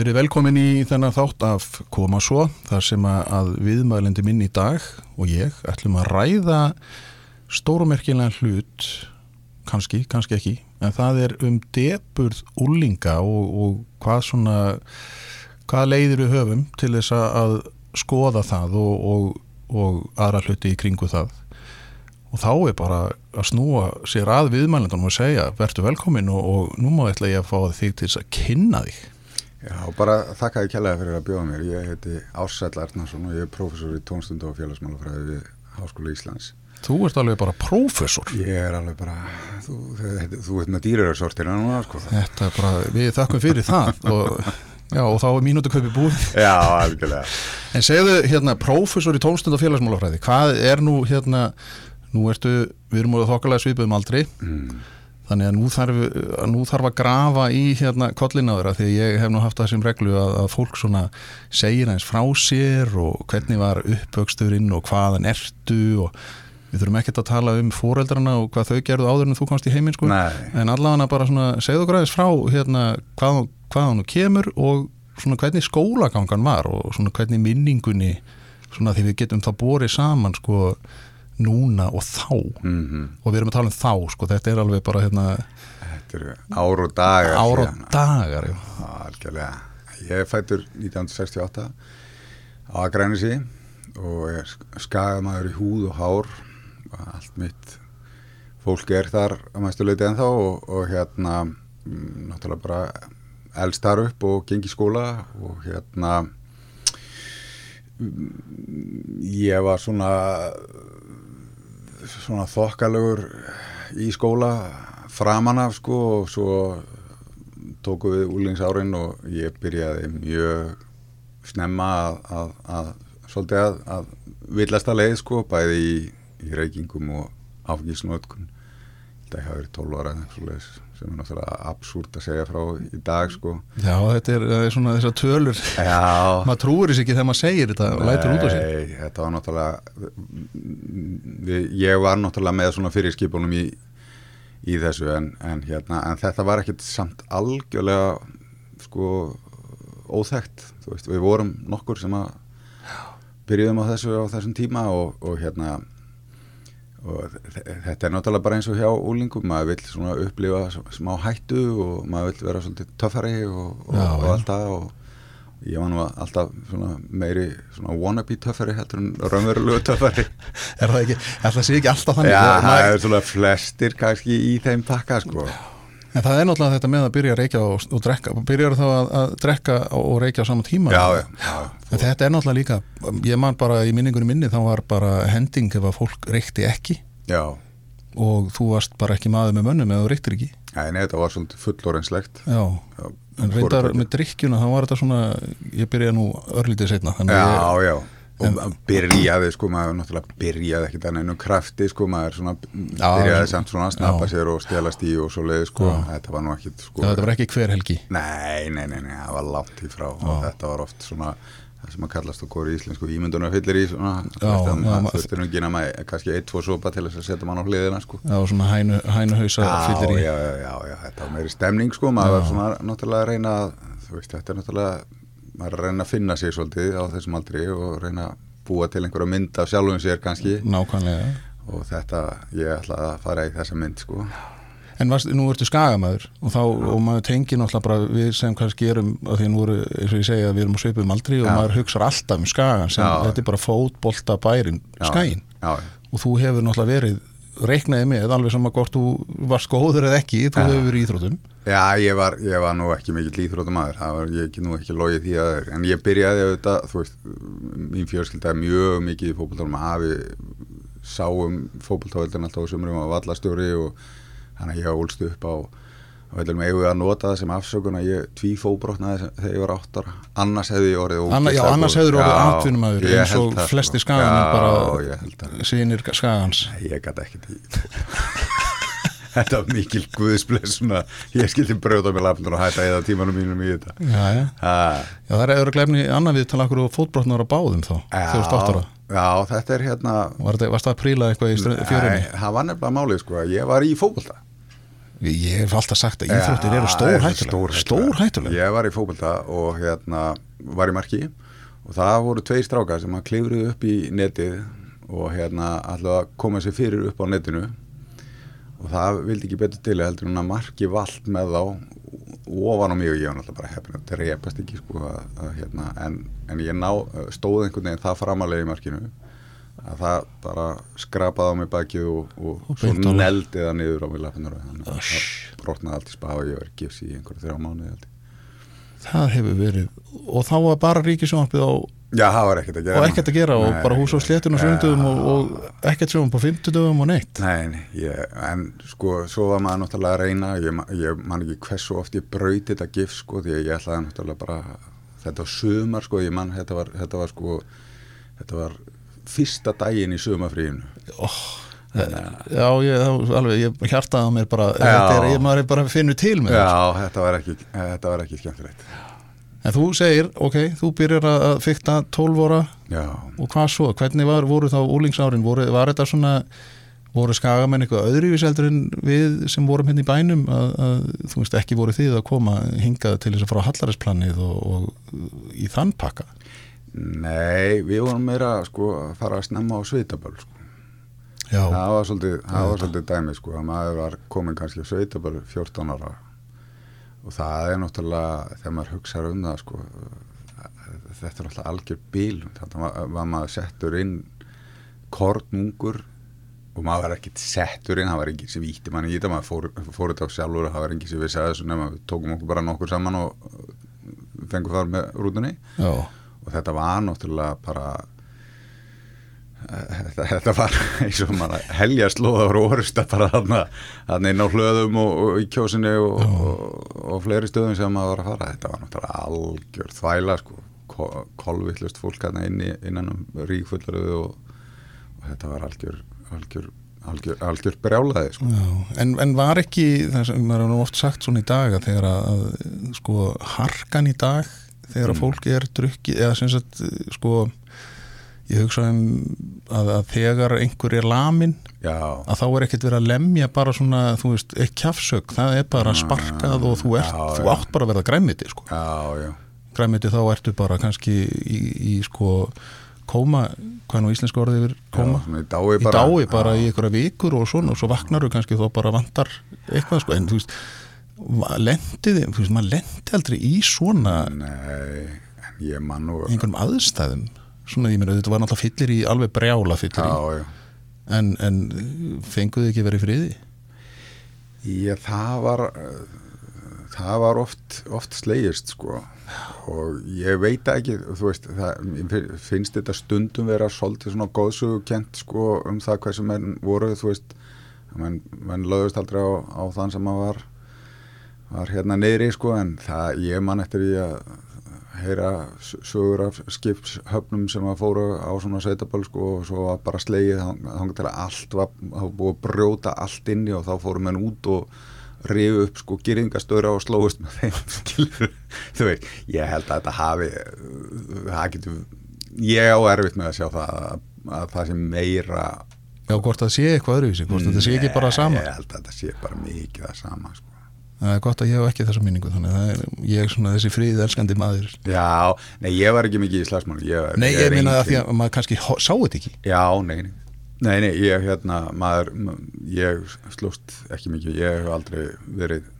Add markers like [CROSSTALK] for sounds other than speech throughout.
Verið velkomin í þennan þátt af Koma svo, þar sem að viðmælendi minn í dag og ég ætlum að ræða stórumerkilega hlut, kannski, kannski ekki, en það er um deburð úlinga og, og hvað svona, hvað leiðir við höfum til þess að skoða það og, og, og aðra hluti í kringu það. Og þá er bara að snúa sér að viðmælendunum og segja, verður velkomin og nú má ætla ég að fá þig til þess að kynna þig. Já, bara þakka ég kjallaði fyrir að bjóða mér. Ég heiti Ársæll Arnarsson og ég er prófessor í tónstundu og félagsmálafræði við Háskóla Íslands. Þú ert alveg bara prófessor. Ég er alveg bara, þú, þú, þú ert með dýrararsortina núna, sko. Þetta er bara, við þakkum fyrir það og, já, og þá er mínúti kaupi búið. Já, algjörlega. En segðu, hérna, prófessor í tónstundu og félagsmálafræði, hvað er nú, hérna, nú ertu, við erum úr þokkalega svipuðum aldri, mm. Þannig að nú þarf, nú þarf að grafa í hérna kollináður því ég hef nú haft það sem reglu að, að fólk svona segir eins frá sér og hvernig var uppvöxturinn og hvaðan ertu og við þurfum ekkert að tala um fóreldrana og hvað þau gerðu áður en þú komst í heiminn sko Nei. en allavega bara svona segðu græðis frá hérna hvað, hvaðan þú kemur og svona hvernig skólagangan var og svona hvernig minningunni svona því við getum það borið saman sko núna og þá Mm -hmm. og við erum að tala um þá sko, þetta er alveg bara hérna, ár og dagar. ár og dagar. Algjörlega. Ég fættur 1968 á Akrænisi og er skagamaður í húð og hár. Allt mitt fólk er þar að mæstu leiti ennþá og, og hérna mm, náttúrulega bara elst þar upp og gengi skóla og hérna mm, ég var svona svona þokkalögur í skóla framan af sko og svo tóku við úlingsárin og ég byrjaði mjög snemma að, að, að svolítið að, að villasta leið sko bæði í, í reykingum og áfengisnótkun þetta hafi verið 12 ára sem er náttúrulega absúrt að segja frá í dag sko. Já, þetta er, er svona þessar tölur. [LAUGHS] Maður trúir þess ekki þegar maður segir þetta og lætur út á sig Nei, þetta var náttúrulega við, ég var náttúrulega með svona fyrirskipunum í, í þessu en, en, hérna, en þetta var ekkit samt algjörlega sko óþekkt, þú veist, við vorum nokkur sem að byrjuðum á þessu á þessum tíma og, og hérna og þe- þetta er náttúrulega bara eins og hjá úlingum, maður vill svona upplifa smá hættu og maður vill vera svolítið töffari og, og, Já, og já. allt það og ég var nú alltaf svona meiri svona wannabe töffari heldur en raunverulegu [LAUGHS] töffari. Er það ekki, er það sé ekki alltaf þannig? Já, Það- það er svona flestir kannski í þeim takka sko en það er náttúrulega þetta með að byrja að reykja og, og drekka, byrjar þá að, að drekka og reykja á sama tíma? Já, já, já, en þetta er náttúrulega líka, ég man bara í minningunni minni þá var bara hending ef að fólk reykti ekki. Já. Og þú varst bara ekki maður með mönnum eða þú reyktir ekki. Æ, nei, þetta var svolítið fulloreinslegt já, Já, en reyndar með drikkjuna þá var þetta svona, ég byrjaði nú örlítið setna ég, Já, já og en, byrjaði sko, maður náttúrulega byrjaði ekkit að neinu krafti sko, maður svona byrjaði samt svona að snappa já. sér og stelast í og svo leiði sko, Já. þetta var nú ekkit sko. Já, þetta var ekki hver helgi. Nei, nei, nei, nei, það var langt í frá. Og þetta var oft svona það sem að kallast okkur í íslensku ímyndunar fyllir í svona, Já, já, það ekki nema kannski eitt, tvo sopa til þess að setja mann á hliðina sko. Það var svona hænu, hænuhausa fyllir í. já, já, já, já, þetta var meiri stemning sko, maður var svona náttúrulega að reyna að, þú veist, þetta er náttúrulega maður er að reyna að finna sig svolítið á þessum aldri og reyna að búa til einhverja mynd af sjálfum sér kannski nákvæmlega og þetta, ég ætla að fara í þessa mynd sko En varst, nú ertu skagamæður og, þá, og maður tengir náttúrulega bara við sem kannski erum, að því nú eru, eins og ég segja, við erum á svipum aldri og Já. maður hugsar alltaf um skagan sem Já. þetta er bara fótbolta bærin, skagin. Og þú hefur náttúrulega verið, reiknaði með, alveg sama hvort þú varst góður eða ekki, þú hefur verið í íþrótum. Já, ég var, ég var nú ekki mikill íþróttamæður, það var ég nú ekki logið því að þeir, en ég byrjaði auðvitað, þú veist, mín fjölskylda er mjög mikið í fótboltanum, afi sáum fótboltavöldin alltaf á sumrum á vallastjóri og þannig að ég ólst upp á eigum við að nota það sem afsökun að ég tvífóbrotnaði þegar ég var átt ára, annars hefði ég orðið Anna, já, annars góður. hefur orðið Já, atvinnumæður ég eins og það, flesti sko. skagamenn Já, bara sinir skagans. Ég gæti ekki því [LAUGHS] Þetta var mikil guðsbless svona, ég skildi brjóta með lafnur og hætta eða tímanum mínum í þetta Já, já. Já, það er eða glefni annað við tala okkur og fótbrotnar á báðum þá, þegar þú státt ára. Já, þetta er hérna varst það að príla eitthvað í fjörunni? Nei, það var nefnilega málið sko Ég var í fótbolta Ég hef alltaf sagt að íþróttir eru stór hættulega. Stór hættulega. Ég var í fótbolta og hérna var í marki og það voru tveir strákar sem að klifruðu upp í netið og hérna alltaf koma sér fyrir upp á netinu og það vildi ekki betur til heldur en að marki vald með þá ofan á mig og ég var náttúrulega bara heppin að þetta repast ekki sko að, að, hérna, en, en ég ná, stóð einhvern veginn það framalega í markinu að það bara skrapaði á mig bakið og, og, Og svo neldi það niður á mig lafinnur og þannig að Öss. það brotnaði allt í spá og ég var gifs í einhverju þrjá ég. Það hefur verið. Og þá var bara ríkisjónarpið á, Já, það var ekkert að gera og ekkert að gera og Nei, bara hús á sléttun og svöndum og, og ekkert sjónum på fymtudöfum og neitt. Nei, nei, ég, en sko svo var maður náttúrulega að reyna ég, ég man ekki hversu oft ég brauti þetta gif sko því að ég ætlaði náttúrulega bara þetta var sumar sko, ég man þetta var, þetta var sko þetta var fyrsta daginn í sumarfríinu Oh, já, ég, alveg, ég hjartaði á mér bara, Já. þetta er, ég maður bara að finna til með þetta. Já, þetta var ekki, þetta var ekki skemmtilegt En þú segir, ok, þú byrjar að fykta 12 óra Já, og hvað svo? Hvernig var, voru þá úlingsárin? Voru, var þetta svona, voru skagamenn eitthvað öðruvísi heldur en við sem vorum hérna í bænum að, að þú veist ekki voru þið að koma hingað til þess að fara á hallarinsplanið og, og í þann pakka? Nei, við vorum meira sko að fara að snemma á sveitaböl sko. Það var svolítið, það var svolítið dæmi sko að maður var komin kannski á sveitaböl 14 ára. Og það er náttúrulega þegar maður hugsaður um það sko þetta er náttúrulega algjör bíl. Þetta var, var maður settur inn kornungur og maður var ekkert settur inn, það var enginn sem víti manni í þetta, maður fór, fór þetta á sjálfur og það var enginn sem að þessu nema við tókum okkur bara nokkur saman og fengum þar með rútunni. Já, og þetta var náttúrulega bara eh, þetta, þetta var [LAUGHS] eins og maður helja slóða frá orusta bara þarna, þarna inn á hlöðum og, og í kjósinni og, og, og fleiri stöðum sem maður var að fara. Þetta var náttúrulega algjör þvæla sko, Ko- kolvillust fólk hérna innan um ríkfullurðu og, og þetta var algjör algjör, algjör, algjör brjálaði sko. En, en var ekki, það sem maður er oft sagt svona í dag að þegar að, að sko harkan í dag þegar að Mm. fólk er drukki eða sem sagt sko ég hugsa um að, að þegar einhver er lamin já, að þá er ekkert verið að lemja bara svona, þú veist, eitt kjafsög það er bara sparkað og þú ert Já, þú átt bara að verða græmiti sko. já, græmiti þá ertu bara kannski í, í sko kóma, hvað nú íslensku orðið yfir kóma, Já, í dái í bara. dái bara í einhverja vikur og svona og svo vaknar þú kannski þá bara vantar eitthvað sko, en þú veist lendiði, þú veist, maður lendi aldrei í svona Nei, ég man nú einhverjum aðstæðum. Svona, ég meina, þetta var náttúrulega fyllir í alveg brjála fyllir í, Já, já. En, en fenguðu ekki verið friði? Já, það var það var oft, oft slegist sko. Og ég veit ekki, þú veist það, finnst þetta stundum vera svolítið svona góðsugukent sko um það hversu menn voru, þú veist. Menn, menn lögðust aldrei á, á þann sem að var var hérna neyri sko en það, ég man eftir því að heyra sögur af skipshöfnum sem að fóru á svona sveitaböl sko og svo var bara slegið þá til að allt var, var búið að brjóta allt inni og þá fóru menn út og rifu upp sko gyrðingastöra og slóist með þeim [LAUGHS] skilur, þú veist, ég held að þetta hafi það getur ég á erfitt með að sjá það að, að það sé meira Já, hvort það sé eitthvað öðruvísi, hvort þetta sé ekki bara sama. Ég held að þetta sé bara mikið það sama sko Það er gott að ég hef ekki þessa minningu þannig að það er, ég er svona þessi fríð elskandi maður. Já, nei, ég var ekki mikið í slagsmál ég, Nei, ég er meina að engin- því að maður kannski sá þetta ekki. Já, nei, nei, Nei, nei, ég hérna, maður, ég slóst ekki mikið, ég hef aldrei verið,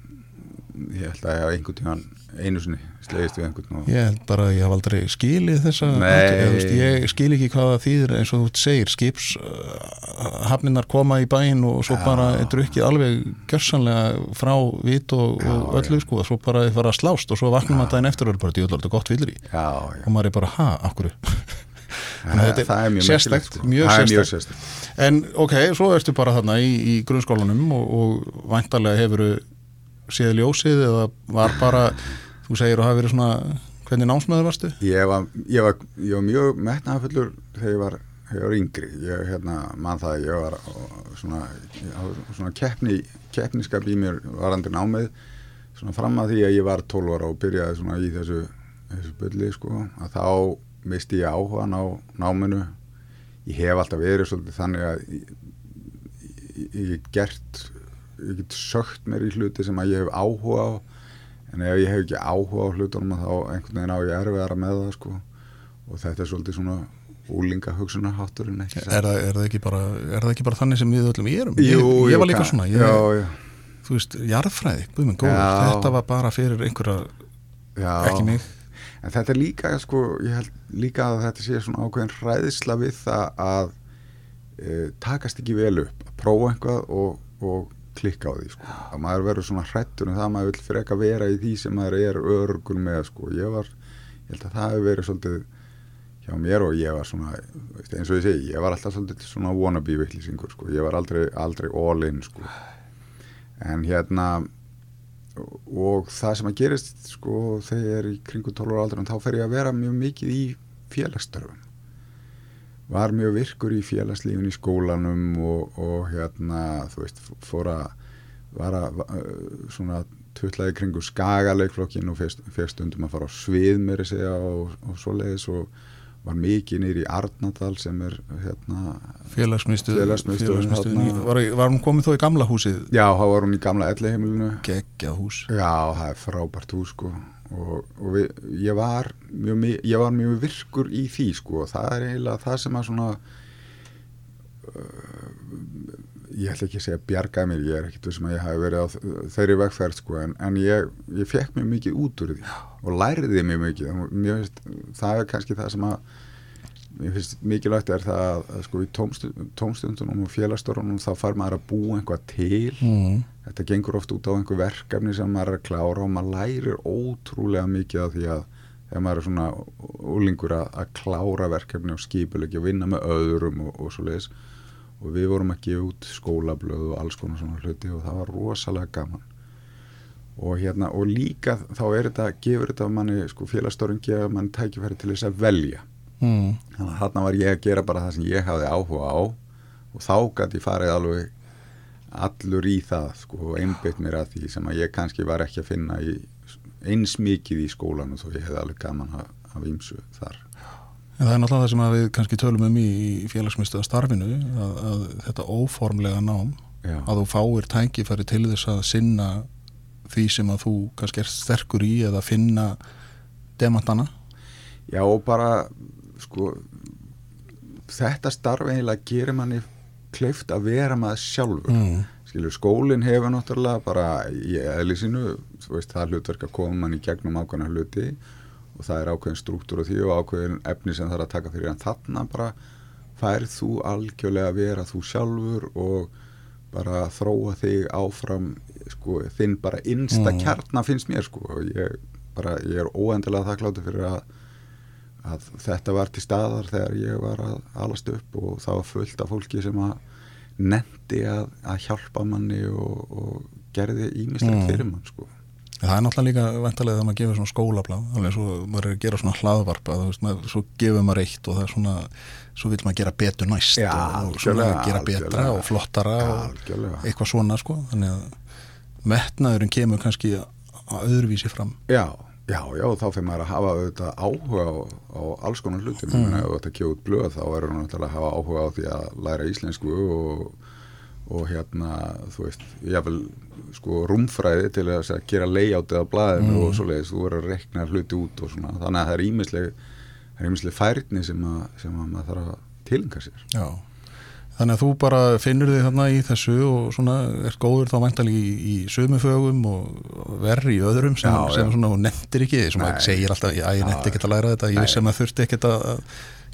ég held að ég hafa einhvern tíman einu sinni slegist við einhvern og... Ég held bara að ég haf aldrei skilið þessa veist, ég skil ekki hvað það þýðir eins og þú segir, skips uh, hafninnar koma í bæinn og svo Já. bara er drukkið alveg gjörsanlega frá vit og, Já, og öllu sko, og svo bara þið fara að slást og svo vaknum maður daginn eftir og er bara djúðlar þetta gott vilri Já, já, og maður er bara, ha, akkur [LAUGHS] að er það er mjög merkilegt, sko. Það er En ok, svo ertu bara þarna í, í grunnskólanum og, og væntalega hefur séð ljósið eða var bara, þú segir að hafa verið svona, hvernig námsmaður varstu? Ég var, ég var, ég var mjög metnaðafullur þegar ég var, ég var yngri. Ég hérna, mann það, ég var á- svona, ég hafði svona keppni keppniskap í mér varandi námið svona fram að því að ég var 12 ára og byrjaði svona í þessu þessu byrli, sko, að þá misti ég áhugan á náminu. Ég hef alltaf verið svolítið þannig að ég, ég, ég gert ég get sögt mér í hluti sem að ég hef áhuga á en ef ég hef ekki áhuga á hlutunum þá einhvern veginn á ég erfiðara með það sko og þetta er svolítið svona úlinga hugsunarhátturinn Er er, er það ekki bara þannig sem við öllum erum? Jú, ég, ég var líka svona, ég, já, já, þú veist, jarðfræði, guðminn góður, Já. þetta var bara fyrir einhverja, já. ekki mig. En þetta er líka, sko, ég held líka að þetta sé svona ákveðin hræðisla við það að e, takast ekki vel upp, að prófa eitthvað og, og klikka á því, sko. Að maður verður svona hrættur um það að maður vil freka vera í því sem maður er örgur með, sko. Ég var, ég held að það hefur verið svolítið hjá mér og ég var svona, eins og ég segi, ég var alltaf svolítið svona wannabe vittlisingur, sko. Ég var aldrei, aldrei all in, sko. En hérna, og það sem að gerist sko þegar ég er í kringu 12 ára aldur þá fer ég að vera mjög mikið í félagsstörfum var mjög virkur í félagslífin í skólanum og, og hérna þú veist fór að var að svona tuttlaði kringu skagaleikflokkin og fyrst stundum að fara á svið mér að segja og, og svoleiðis og var mikið nýri í Arnadal sem er hérna Félagsmiðstöð, þarna. var, var hún komið þó í gamla húsið, já, þá var hún í gamla elliheimilinu geggjað hús. Já, það er frábært hús sko og, og við, ég, var mjög, ég var mjög virkur í því sko. Og það er eiginlega það sem að svona uh, ég ætla ekki að segja bjargaði mér, ég er ekkert sem að ég hafi verið á þeirri vegferð sko en, en ég, ég fekk mjög mikið út úr því og læriði mjög mikið. Finnst, það er kannski það sem að mér finnst mikilvægt er það að, sko í tómstund, tómstundunum og félagstörunum þá fær maður að búa einhvað til. Mm. þetta gengur oft út á einhver verkefni sem maður er að klára og maður lærir ótrúlega mikið af því að þegar maður er svona úlingur að, að klára verkefni og skipulegi og vinna með öðrum og, og svo leiðis og við vorum að gefa út skólablöð og alls konar svona hluti og það var rosalega gaman. Og hérna og líka þá er þetta, gefur þetta manni sko félagsstörun gefa manni tækifæri til þess að velja Mm. þannig að þarna var ég að gera bara það sem ég hafði áhuga á og þá gæti ég farið alveg allur í það sko og einbytt mér að því sem að ég kannski var ekki að finna í, eins mikið í skólanum þó ég hefði alveg gaman af, ímsu þar En það er náttúrulega það sem við kannski tölum um í félagsmiðstöða starfinu, að, að þetta óformlega nám, Já, að þú fáir tækifæri til þess að sinna því sem að þú kannski er sterkur í eða finna demantana. Já og bara sko þetta starf eiginlega gerir manni kleift að vera maður sjálfur Mm. skilur skólinn hefur náttúrulega bara í eðli sínu, þú veist það er hlutverk að koma mann í gegnum ákveðna hluti og það er ákveðin struktúr á því og ákveðin efni sem það er að taka fyrir en þarna bara færð þú algjörlega að vera þú sjálfur og bara þróa þig áfram sko, þinn bara innsta Mm. kjarna finnst mér sko og ég, bara, ég er óendilega þakkláttur fyrir að að þetta var til staðar þegar ég var að alast upp og það var fullt af fólki sem að nendi að, að hjálpa manni og, og gerði ímislegt Mm. fyrir mann sko. Það er náttúrulega líka vendalega þegar maður gefur svona skólablað, alveg svo maður er að gera svona hlaðvarpa, þú veist, maður, svo gefur maður eitt og það er svona, svo vil maður gera betur næst Já, og, og svona gera betra og flottara og Algjörlega. eitthvað svona, sko, þannig að metnaðurinn kemur kannski að öðruvísi fram. Já, já, já, þá fyrir maður að hafa auðvitað áhuga á, á alls konar hluti mm. Ef þetta kjóð blöð þá er hann að hafa áhuga á því að læra íslensku og, og hérna, þú veist, jáfnvel sko rúmfræði til að gera layoutið á blaðinu Mm. og svoleiðis, þú verður að rekna hluti út og svona, þannig að það er ímisleg færni sem að, sem að maður þarf að tilinga sér. Já, Þannig að þú bara finnur þig þarna í þessu og svona er góður þá væntalega í, í sumufögum og verri í öðrum sem, Já, sem já. svona og nefndir ekki, sem maður segir alltaf, já ég nefndi ekki að læra þetta, ég vissi að maður þurfti ekki að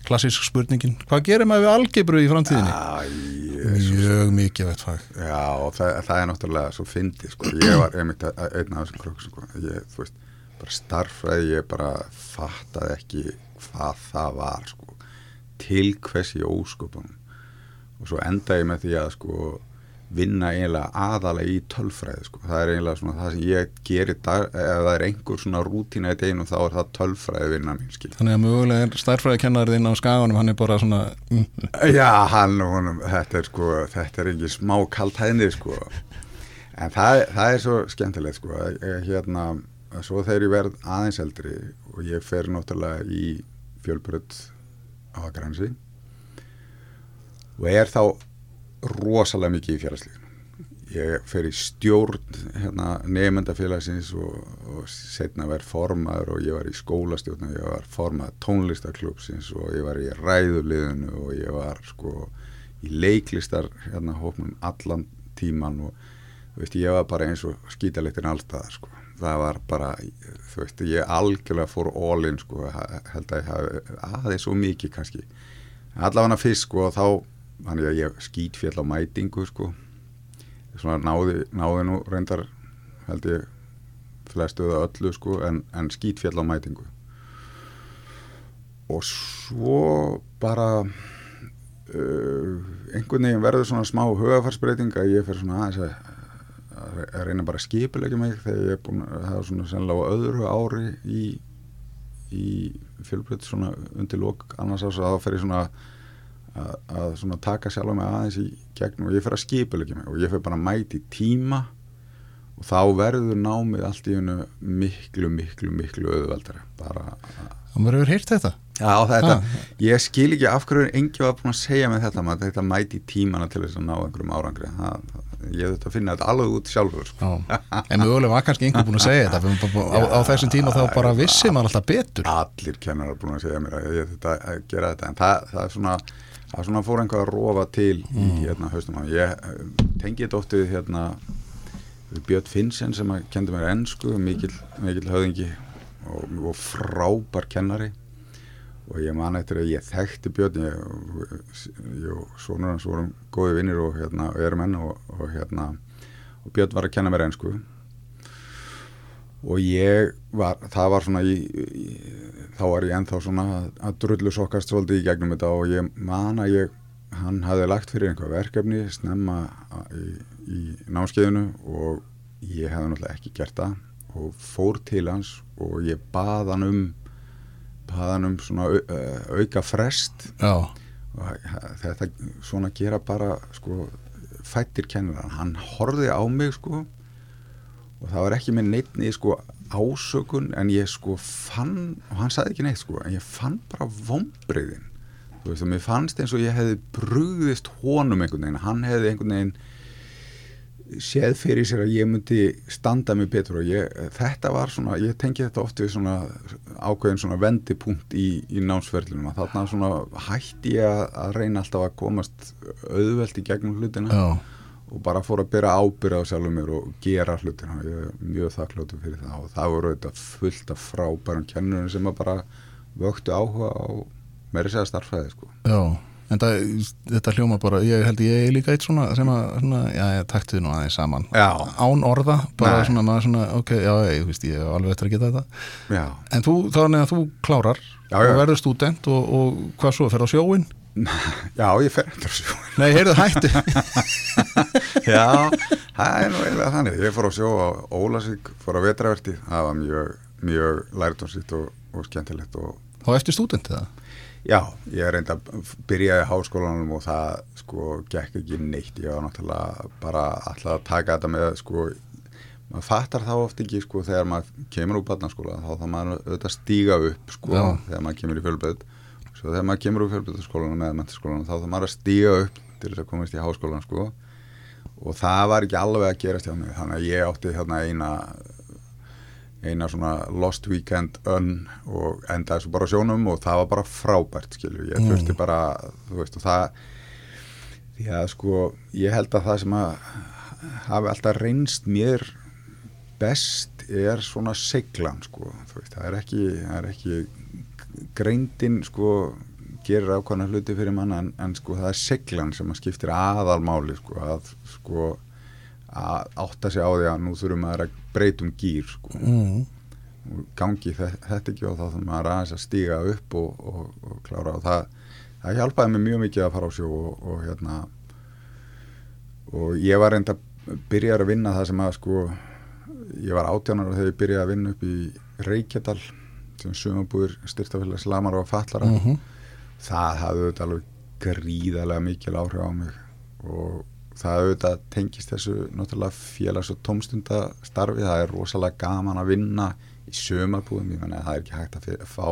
klassísk spurningin, hvað gerir maður við algebru í framtíðinni? Æ, Mjög mikið veit fag. Já, og það, það er náttúrulega svo fyndið, sko, ég var einmitt að- að- einn af þessum krökkum, sko, ég, þú veist, bara starffræði, ég bara fattaði ekki hvað það var, sko, til hvers í ósköpunum og svo endaði ég með því að, sko, vinna eiginlega aðalega í tölfræði, sko, það er eiginlega svona það sem ég gerir, dag, ef það er einhver svona rútína í deginu, þá er það tölfræði vinna mín, skil. Þannig að mögulega er stærfræðikennarinn á skaganum, hann er bara svona, mm, Já, hann og honum, þetta er sko, þetta er ekki smá kalt hæðni sko, en það, það er svo skemmtilegt sko, hérna, svo þegar ég verð aðeins eldri og ég fer náttúrulega í fjölbrödd á Akransi og er þá rosalega mikið í félagslífinu. Ég fer í stjórn hérna, nefndafélagsins og, og setna verð formaður og ég var í skólastjórn og ég var formaður tónlistarklubsins og ég var í ræðuliðinu og ég var sko í leiklistar hérna hópnum allan tíman og þú veist ég var bara eins og skítaleittin allstaðar sko. Það var bara, þú veist, ég algjörlega fór in sko, held að ég hafi aðeins svo mikið kannski. Allavega fyrst sko og þá, þannig að ég skítfjall á mætingu sko. Svona náði, náði nú reyndar held ég flestu eða öllu sko en, en skítfjall á mætingu. Og svo bara uh, einhvern veginn verður svona smá hugafarsbreyting að ég fer svona aðeins að, að, að reyna bara að skipulegja mig þegar ég er búin að hafa svona sennilega á öðru ári í, í fjölbreyt svona undir lók annars að þá fer ég svona að, að svona taka sjálf mig aðeins í gegn og ég fer að skipulegja mig og ég fer bara að mæti tíma og þá verður námið allt í hennu miklu, miklu, miklu auðveldari bara hann verður heyrt þetta. Já, þetta, Ah. ég skil ekki af hverju engi var búin að segja með þetta maður, þetta mæti tímana til þess að ná einhverjum árangri það, ég þurfti að finna þetta alveg út sjálfur sko. En mögulega var kannski einhver búin að segja þetta fyrir bara- á, á þessum tíma þá bara vissi maður alltaf betur allir kennarar búin að segja mér að ég þurfti að gera þetta en það, það er svona það er svona fór einhver að rofa til í hérna haustum mér. ég eh, tengi þetta oft við hérna Björn Finnsen sem að kendi mér ennsku mikill, mikill höfðingi og, og frábær kennari. Og ég man eftir að ég þekkti Björn ég, ég og sonur hans vorum góði vinnir og, hérna, og erum enn og, og, hérna, og Björn var að kenna mér ennsku og ég var, það var svona í, í, þá var ég ennþá svona að, að drullu sokkast svolítið í gegnum þetta og ég man að ég, hann hafði lagt fyrir einhver verkefni snemma í, í námskeiðinu og ég hefði náttúrulega ekki gert það. Og fór til hans og ég bað hann um bað hann um svona au, auka frest. Já, og þetta svona gera bara sko fættir kennaran, hann horfði á mig sko og það var ekki með neittni sko ásökun en ég sko fann og hann sagði ekki neitt sko en ég fann bara vombriðin þú veist og mér fannst eins og ég hefði brugðist honum einhvern veginn, hann hefði einhvern veginn séð fyrir sér að ég myndi standa mig betur. Og ég, þetta var svona, ég tengi þetta oft við svona ákveðin svona vendipunkt í, í námsferðlunum að þarna svona hætti ég að reyna alltaf að komast auðvelt í gegnum hlutina. Já, og bara fór að byrja ábyrða á sjálfum mér og gera hlutina og ég er mjög þakkláttur fyrir það og það voru þetta fullt af frábærum kennurum sem að bara vöktu áhuga á meiri segja starffæði sko. já En það, þetta hljóma bara, ég held ég er líka eitt svona sem að, svona, já, ég takti þið nú aðeins saman Já. Án orða, bara Nei. svona, maður svona, ok, já, ég, veist, ég hef alveg eftir að geta þetta Já, En þú, þannig að þú klárar Já, og verður stúdent og, og hvað svo, fer á sjóin? [LAUGHS] já ég fer eftir að [LAUGHS] sjó Nei, heyrðu, hættu. [LAUGHS] Já, það er nú eiginlega þannig. Ég fór á sjó á Ólasík, fór á vetraverti það var mjög, mjög lærdómsýtt og, og skemmtilegt og Þá eftir stúdent eða? Já, ég reynda að byrjaði í háskólanum og það sko gekk ekki neitt, ég var náttúrulega bara alltaf að taka þetta með sko, maður fattar þá oft ekki sko þegar maður kemur úr barnaskóla þá þá maður auðvitað stíga upp sko Já. þegar maður kemur í fjölbreyð svo þegar maður kemur úr fjölbreyðaskólanum eða mentaskólanum þá þá maður að stíga upp til þess að komast í háskólan sko. Og það var ekki alveg að gerast hjá mig þannig að ég átti þarna eina eina svona lost weekend önn og endaði svo bara sjónum og það var bara frábært skilju, ég Mm. þurfti bara þú veist og það því að sko ég held að það sem að hafi alltaf reynst mér best er svona seglan sko, þú veist, það er ekki, það er ekki greindin sko gerir ákvæmna hluti fyrir manna en, en sko það er seglan sem að skiptir aðalmáli sko að sko að átta sig á því að nú þurfum að breytum gýr sko mm. gangi þe- þetta ekki og þá þurfum maður aðeins að stíga upp og, og, og klára og það, það hjálpaði mér mjög mikið að fara á sjó og, og hérna og ég var reynda byrjar að vinna það sem að sko ég var átjánar þegar ég byrjaði að vinna upp í Reykjadal sem sumabúður styrtafélags lamar og fallara Mm það hafði auðvitað alveg gríðarlega mikil áhrif á mig og það auðvitað tengist þessu náttúrulega félags- og tómstundastarfi. Það er rosalega gaman að vinna í sömarbúðum, ég menna það er ekki hægt að fá,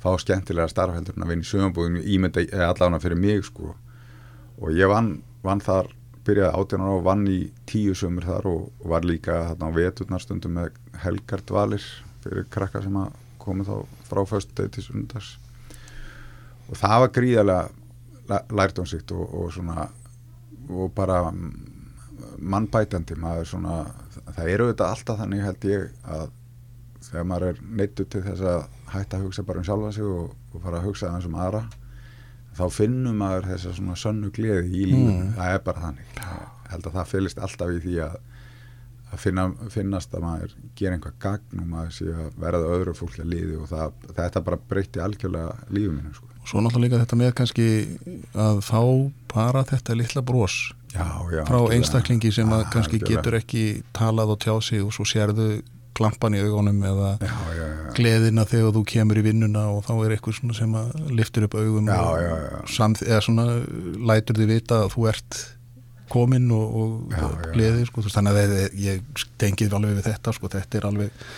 fá skemmtilega starfheldur en að vinna í sömarbúðum ímynda allavega fyrir mig sko. Og ég vann, vann þar byrjaði átjánar á og vann í tíu sömur þar og, og var líka þarna á veturnar stundum með helgardvalir fyrir krakka sem að komu þá frá föstu degi til sundags og það var gríðarlega lært um sitt og, og svona og bara mm, mannbætandi maður svona, það eru þetta alltaf þannig held ég að þegar maður er neittu til þess að hætta að hugsa bara um sjálfa sig og, og fara að hugsa aðeins um aðra þá finnum maður þessa svona sönnu gleði í lífinu, Mm. það er bara þannig. Held að það fylgist alltaf í því að að finna, finnast að maður gera einhvað gagn og maður sé að verða öðru fólki að liði og það, þetta bara breytti algjörlega lífuminu sko. Svo náttúrulega líka þetta með kannski að fá bara þetta litla brós já, já, frá einstaklingi sem að Já, kannski algjörlega. getur ekki talað og tjá sig og svo sérðu klampan í augunum eða já, gleðina þegar þú kemur í vinnuna og þá er eitthvað svona sem að liftur upp augum og. Samþ, eða svona lætur þið vita að þú ert kominn og, og Já, já. gleði sko, veist, þannig að ég, ég tengið alveg við þetta sko, þetta er alveg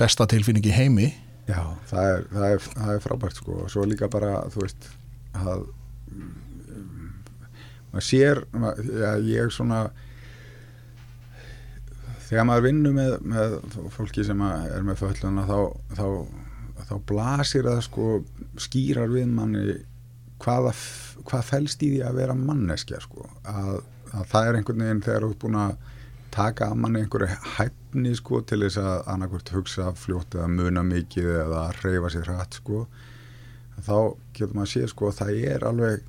besta tilfinning í heimi. Já, það er, það er, það er frábært sko. Og svo líka bara, þú veist að mm, maður sér ma- já, ég svona þegar maður vinnur með, með fólki sem að er með fölluna þá, þá, þá blasir það sko skýrar við manni hvaða, hvað felst í því að vera manneskja sko. Að, að það er einhvern veginn þegar þú ert búin að taka að manni einhverju hæfni sko til þess að annarkvort hugsa fljótt eða muna mikið eða reyfa sér hratt sko þá getur maður að sé sko að það er alveg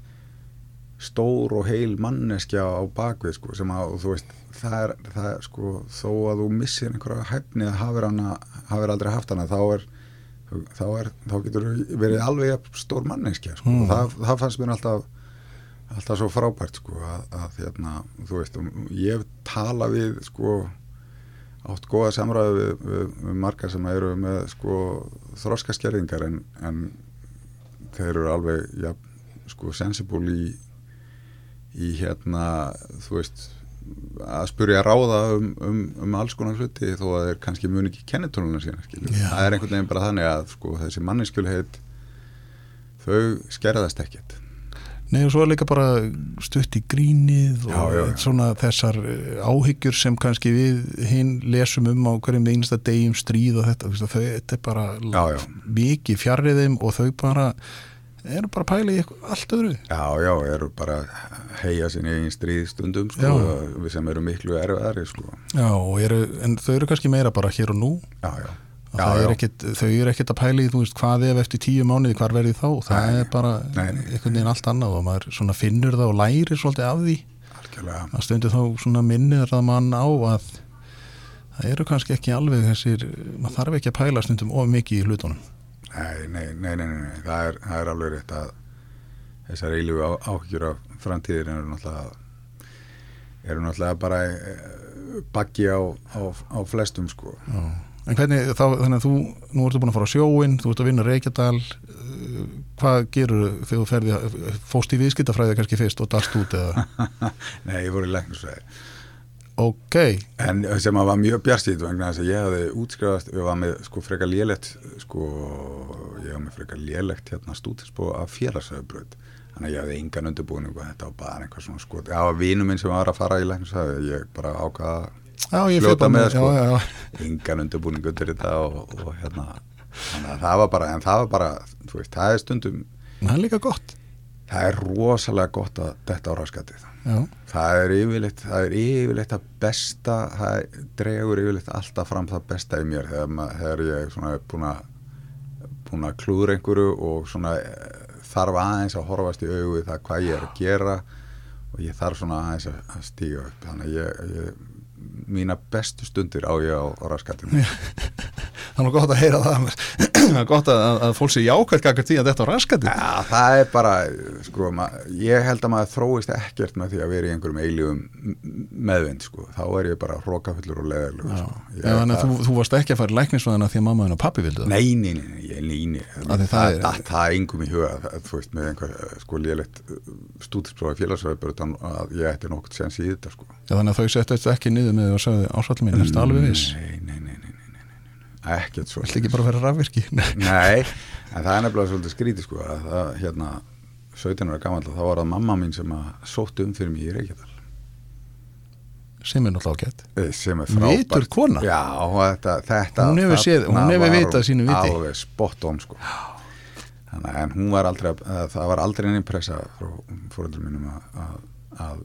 stór og heil manneskja á bakvið sko sem að þú veist það er, það er sko þó að þú missir einhverja hæfni eða hafir, hana, hafir aldrei haft hana þá er þá, er, þá getur þú verið alveg stór manneskja sko Mm. það, það fannst mér alltaf alltaf svo frábært sko að, að hérna, þú veist, og ég tala við sko átt góða samræði við, við, við margar sem eru með sko þroskaskerðingar en, en þeir eru alveg ja, sko sensible í í hérna, þú veist að spurja ráða um, um, um alls konar hluti þó að þeir kannski muni ekki kennitóluna sína. Já. það er einhvern veginn bara þannig að sko þessi manneskjulheit þau skerðast ekkert Nei og svo er líka bara stutt í grínið og Já, já, já. svona þessar eh, áhyggjur sem kannski við hinn lesum um á hverjum einasta degi um stríð og þetta, þau, þetta er bara mikið fjarrið þeim og þau bara eru bara pæla í allt öðru Já, já, eru bara heia sinni í stríðstundum sko, Já. við sem eru miklu erfiðari sko. Já, eru, en þau eru kannski meira bara hér og nú Já, já, já, er ekkit, þau eru ekkit að þú veist, hvað ef eftir tíu mánuði, hvar verði þá það Nei, er bara nei, nei. einhvern veginn allt annað og maður finnur það og lærir svolítið af því algjörlega að stundu þá minnir það mann á að það eru kannski ekki alveg þessir, maður þarf ekki að pæla stundum of mikið í hlutunum Nei, nei, nei, nei, nei, nei. Það, er, það er alveg rétt að þessar eilífu á- áhyggjur af framtíðir eru náttúrulega eru náttúrulega bara eh, baggi á, á, á flestum sko. Já. En hvernig, þá, þannig að þú, nú ertu búin að fara á sjóin, þú ert að vinna Reykjadal, uh, hvað gerur þegar þú ferði, fóst í viðskiptafræði kannski fyrst og dast út eða? [LAUGHS] Nei, ég voru í læknisfræði. Ok, en sem að var mjög bjarstýtt vegna þess að ég hafði útskrifast ég var með sko frekar lélegt sko, ég var með frekar lélegt hérna stúdinspó af félagsöðubraut þannig að ég hafði engan undirbúning og þetta var bara einhver svona sko, það var vinur minn sem var að fara í læknisfræði ég bara ákvaða Fljóta með, sko. engan undirbúning undir þetta og, og hérna þannig að það var bara, en það var bara þú veist, það er stundum það er líka gott. Það er rosalega gott að detta á raskatið. Það er yfirleitt það er yfirleitt að besta það dregur yfirleitt alltaf fram það besta í mér þegar, ma- þegar ég er svona búin að búin að klúður einhverju og svona eh, þarf aðeins að horfast í við það hvað ég er að gera og ég þarf svona aðeins að, að stíga upp. Þannig að ég, ég mína bestu stundir á ég á, raskatinu nú gott að heyra það [CLEARS THROAT] gott að, að fólk sé jákvæmt því að þetta á raskandi Já, það er bara, sko, ég held að maður þróist ekkert með því að vera í einhverjum eilífum meðvind, sko, þá er ég bara hrókafullur og leðarlegur, sko. Þannig að þú, þú varst ekki að fara í læknisvæðina því að mamma þinn og pappi vildu það? Nei, nei, nei, nei, það, er- engum í huga, þú veist, með einhver, sko, lélegt stúdinsprófi félagsvæðbjörn að þetta, að þetta því og sagði ásvallin mín, erstu alveg viss? Nei, nei, nei, nei, nei, nei, nei, nei, ekkert svo. Viltu ekki bara vera rafvirki? [LAUGHS] Nei, en það er nefnilega svolítið skrítið sko að það, hérna, 17 ára gammal þá var það mamma mín sem að sótti um fyrir mig í Reykjadal sem er náttúrulega ágætt Eh, sem er frábært Vitur kona? Já, þetta, þetta Hún hefur séð- hún hefur vitað sínu viti. Alveg spot on sko Þannig, að- en hún var aldrei að- að, það var aldrei einn pressa frá fóröldur mínum að, að, að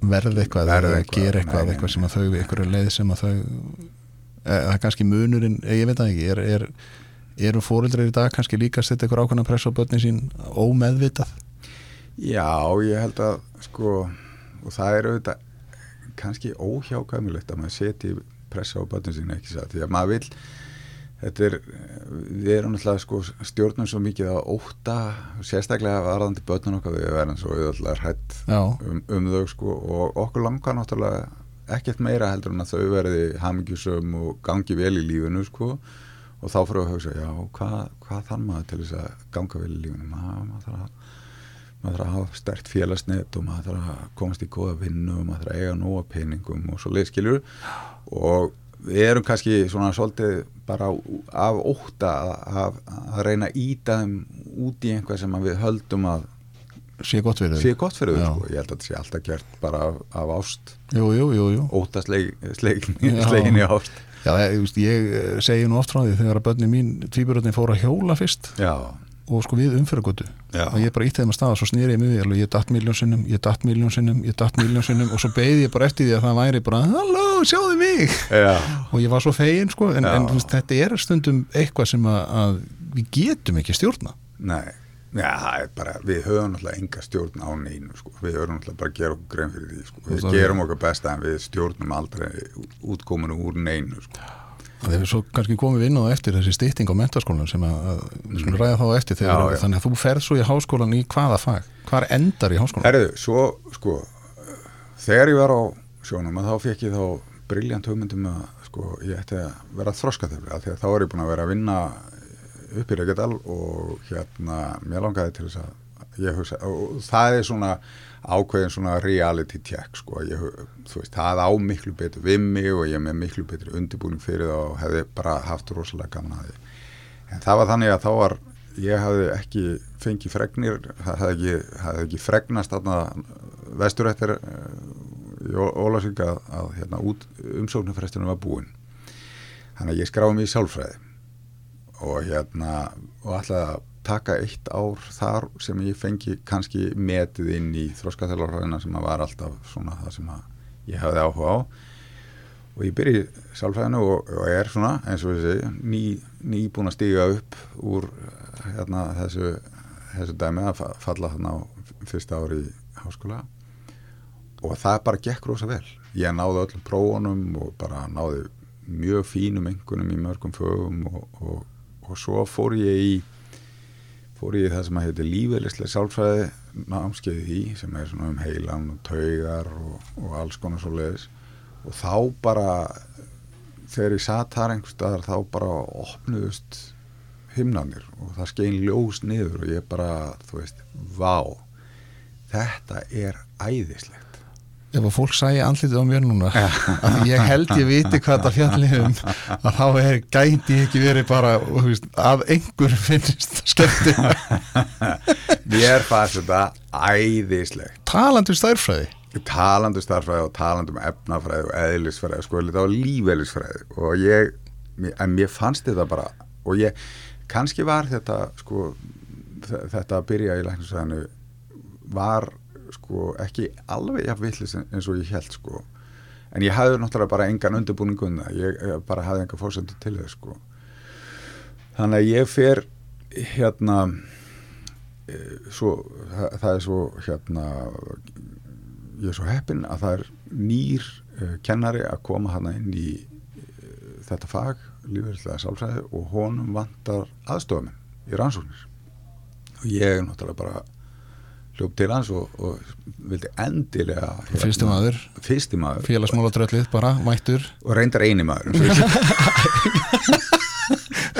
verð eitthvað, Verð eða eitthvað, gera eitthvað, nei, eitthvað sem að þau einhverju leið sem að þau það er kannski munurinn, e, ég veit það ekki er, er, eru fóreldrar í dag kannski líka að setja eitthvað ákveðna press á börnin sín ómeðvitað? Já, ég held að sko, og það er auðvitað kannski óhjákvæmulegt að maður setji pressa á börnum sín ekki satt, því að maður vil þetta er, við erum náttúrulega sko stjórnum svo mikið að óta sérstaklega varðandi börnun okkar við verðum svo auðvitað hrætt Já, um, um þau sko og okkur langar náttúrulega ekkert meira heldur en að þau verði hamingjusum og gangi vel í lífinu sko. Og þá fyrir að hugsa, já, hvað, hvað þarf maður til þess að ganga vel í lífinu? Maður, maður þarf að maður þarf að hafa stert félagsnet og maður þarf að komast í góða vinnu og maður þarf að eiga nóga peningum og svo leiðskiljur og við erum kannski svona svolítið bara af óta að, að reyna að íta þeim út í einhvað sem við höldum að sé gott fyrir sé gott fyrir þau sko. ég held að þetta sé alltaf gert bara af, af ást. Jú, jú, jú, óta sleik, Já. [LAUGHS] sleikinni ást. Já, ég, ég, eh, segi nú oft frá því þegar að börnin mín, tvíburöðin fóru að hjóla fyrst. Já, og sko við umfyrirgötu Já. og ég bara ítti þeim að staða, svo snýri ég mig við alveg, ég datt miljón sinnum, ég datt miljón sinnum ég datt miljón sinnum og svo beigði ég bara eftir því að það væri bara, halló, sjáðu mig já, og ég var svo fegin sko en, en þetta er stundum eitthvað sem að, að við getum ekki stjórna nei Já, það er bara, við höfum náttúrulega enga stjórn á neinu, sko. við höfum náttúrulega bara að gera okkur grein fyrir því, sko. við gerum okkar besta en við stjórnum aldrei útkominu úr neinu, sko. Þegar svo kannski komum við inn á það eftir þessi stytting á mentaskólan sem að, að við skulum ræða þá eftir þegar, Já, já. þannig að þú ferð svo í háskólan í hvaða fag, hvar endar í háskólan Herðu, svo, sko, þegar ég var á sjónum að þá fekk ég þá briljant hugmyndum að, sko, ég ætti að vera því að þá er ég búin að vera að vinna upp í Reykjadal og hérna, mér langaði til þess að ég hugsa, og það er svona ákveðin svona reality check, sko, ég, þú veist, það á miklu betur við mig og ég með miklu betur undirbúning fyrir það og hefði bara haft rosalega gaman að því. En það var þannig að þá var, ég hafði ekki fengið fregnir, það hafði ekki, hafði ekki fregnast þarna vesturættir í Ólasvík að, að hérna, umsóknarfrestunum var búin. Þannig að ég skráði mig í sálfræði og hérna, og að taka eitt ár þar sem ég fengi kannski metið inn í þróskaþjálfarfræðina sem að var alltaf svona það sem að ég hafði áhuga á. Og ég byrji sálfræðinu og, og er svona eins og segi ný, ný búin að stíga upp úr hérna, þessu, þessu dæmi að fa- falla þarna á fyrsta ári í háskóla. Og það bara gekk rosa vel. Ég náði öllum prófunum og bara náði mjög fínum engunum í mörgum fögum og, og, og svo fór ég í fór ég í það sem að heiti lífeylislega sálfræði námskeiði í sem er svona um heilan og taugar og, og alls konar svo leiðis og þá bara þegar ég satt þar einhvers staðar þá bara opnuðust himnanir og það skein ljós niður og ég bara, þú veist, vá þetta er æðislegt ef að fólk sæi andlitið á mér núna. [LAUGHS] Að ég held ég viti hvað þetta fjalli um að þá er gæti ekki verið bara veist, að einhver finnst skemmti [LAUGHS] mér fannst þetta æðislegt. Talandi um stærfræði talandu starfræði og talandu um efnafræði og eðlisfræði sko, var lífeðlisfræði. Og ég, en mér fannst þetta bara og ég, kannski var þetta sko, þetta að byrja í læknisfræðinu var sko ekki alveg jafn villist eins og ég held sko. En ég hafði náttúrulega bara engan undirbúningun ég, bara hafði enga fórsendu til þess sko. Þannig að ég fer hérna e, svo, það, það er svo hérna ég er svo heppin að það er nýr uh, kennari að koma hana inn í uh, þetta fag lífeyrslega sálfræði og honum vantar aðstofaminn í rannsóknir. Og ég er náttúrulega bara hljópt til hans og, og vildi endilega hérna, fyrsti maður, fyrsti maður. Félagsmála dröllið bara, mættur. Og reyndar eini maður [LAUGHS]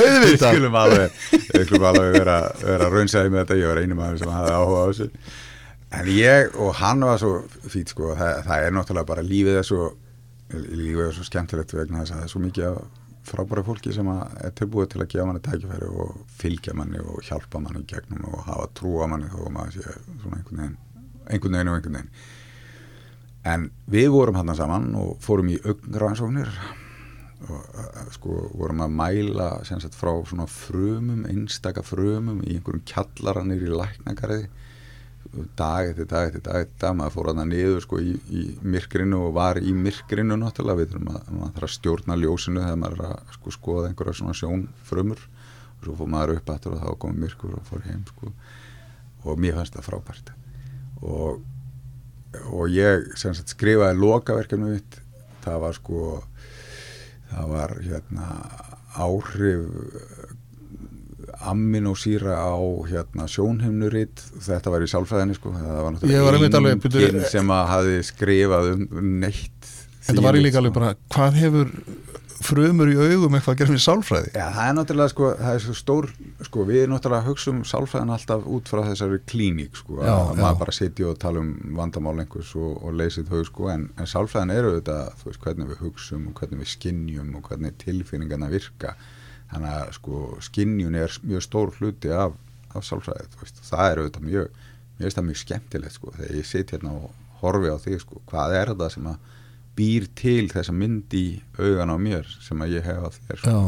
við skulum alveg við skulum alveg vera, vera raunsæði með þetta, ég var eini maður sem hafði áhuga á þessu. En ég og hann var svo fít sko, það, það er náttúrulega bara lífið er svo lífið er svo skemmtilegt vegna þess að það er svo mikið frábæra fólki sem er tilbúið til að gefa manni tækifæri og fylgja manni og hjálpa manni gegnum og hafa trú á manni þó maður sé svona einhvern veginn einhvern veginn og einhvern veginn. En við vorum hann saman og fórum í augngrannsóknir og sko vorum að mæla sagt, frá svona frumum einstaka frumum í einhverjum kjallaranir í læknagariði dag eftir dag eftir dag dag. Maður fór að það niður sko í, í myrkrinu og var í myrkrinu náttúrulega. Við þurfum að, maður þarf að stjórna ljósinu þegar maður er að sko skoða einhverja svona sjónfrömmur og svo fór maður upp aftur og þá komið myrkur og fór heim sko. Og mér fannst það frábært. Og, og ég sagt, skrifaði lokaverkefni mitt. Það var sko það var hérna áhrif aminosýra á hérna, sjónheimnuritt þetta var í sálfræðinni sko það var náttúrulega enginn sem að hafi skrifað um neitt Þetta var í líka alveg bara hvað hefur frumur í augum eitthvað að gera með sálfræði? Já, það er náttúrulega sko, það er svo stór sko, við náttúrulega að hugsa um sálfræðin alltaf út frá þessari klíník sko, já, að já. maður bara setja og tala um vandamál einhvers og, og leysið þau sko, en, en sálfræðin eru þetta, þú veist, hvernig við hugsum og hvernig við skinnjum og hvernig tilfinningarna virka þannig að sko skinnjun er mjög stór hluti af, af sálfræðið það er auðvitað mjög, mjög, mjög skemmtilegt sko þegar ég sitt hérna og horfi á því sko hvað er það sem að býr til þessa mynd í augan á mér sem að ég hef á þér sko.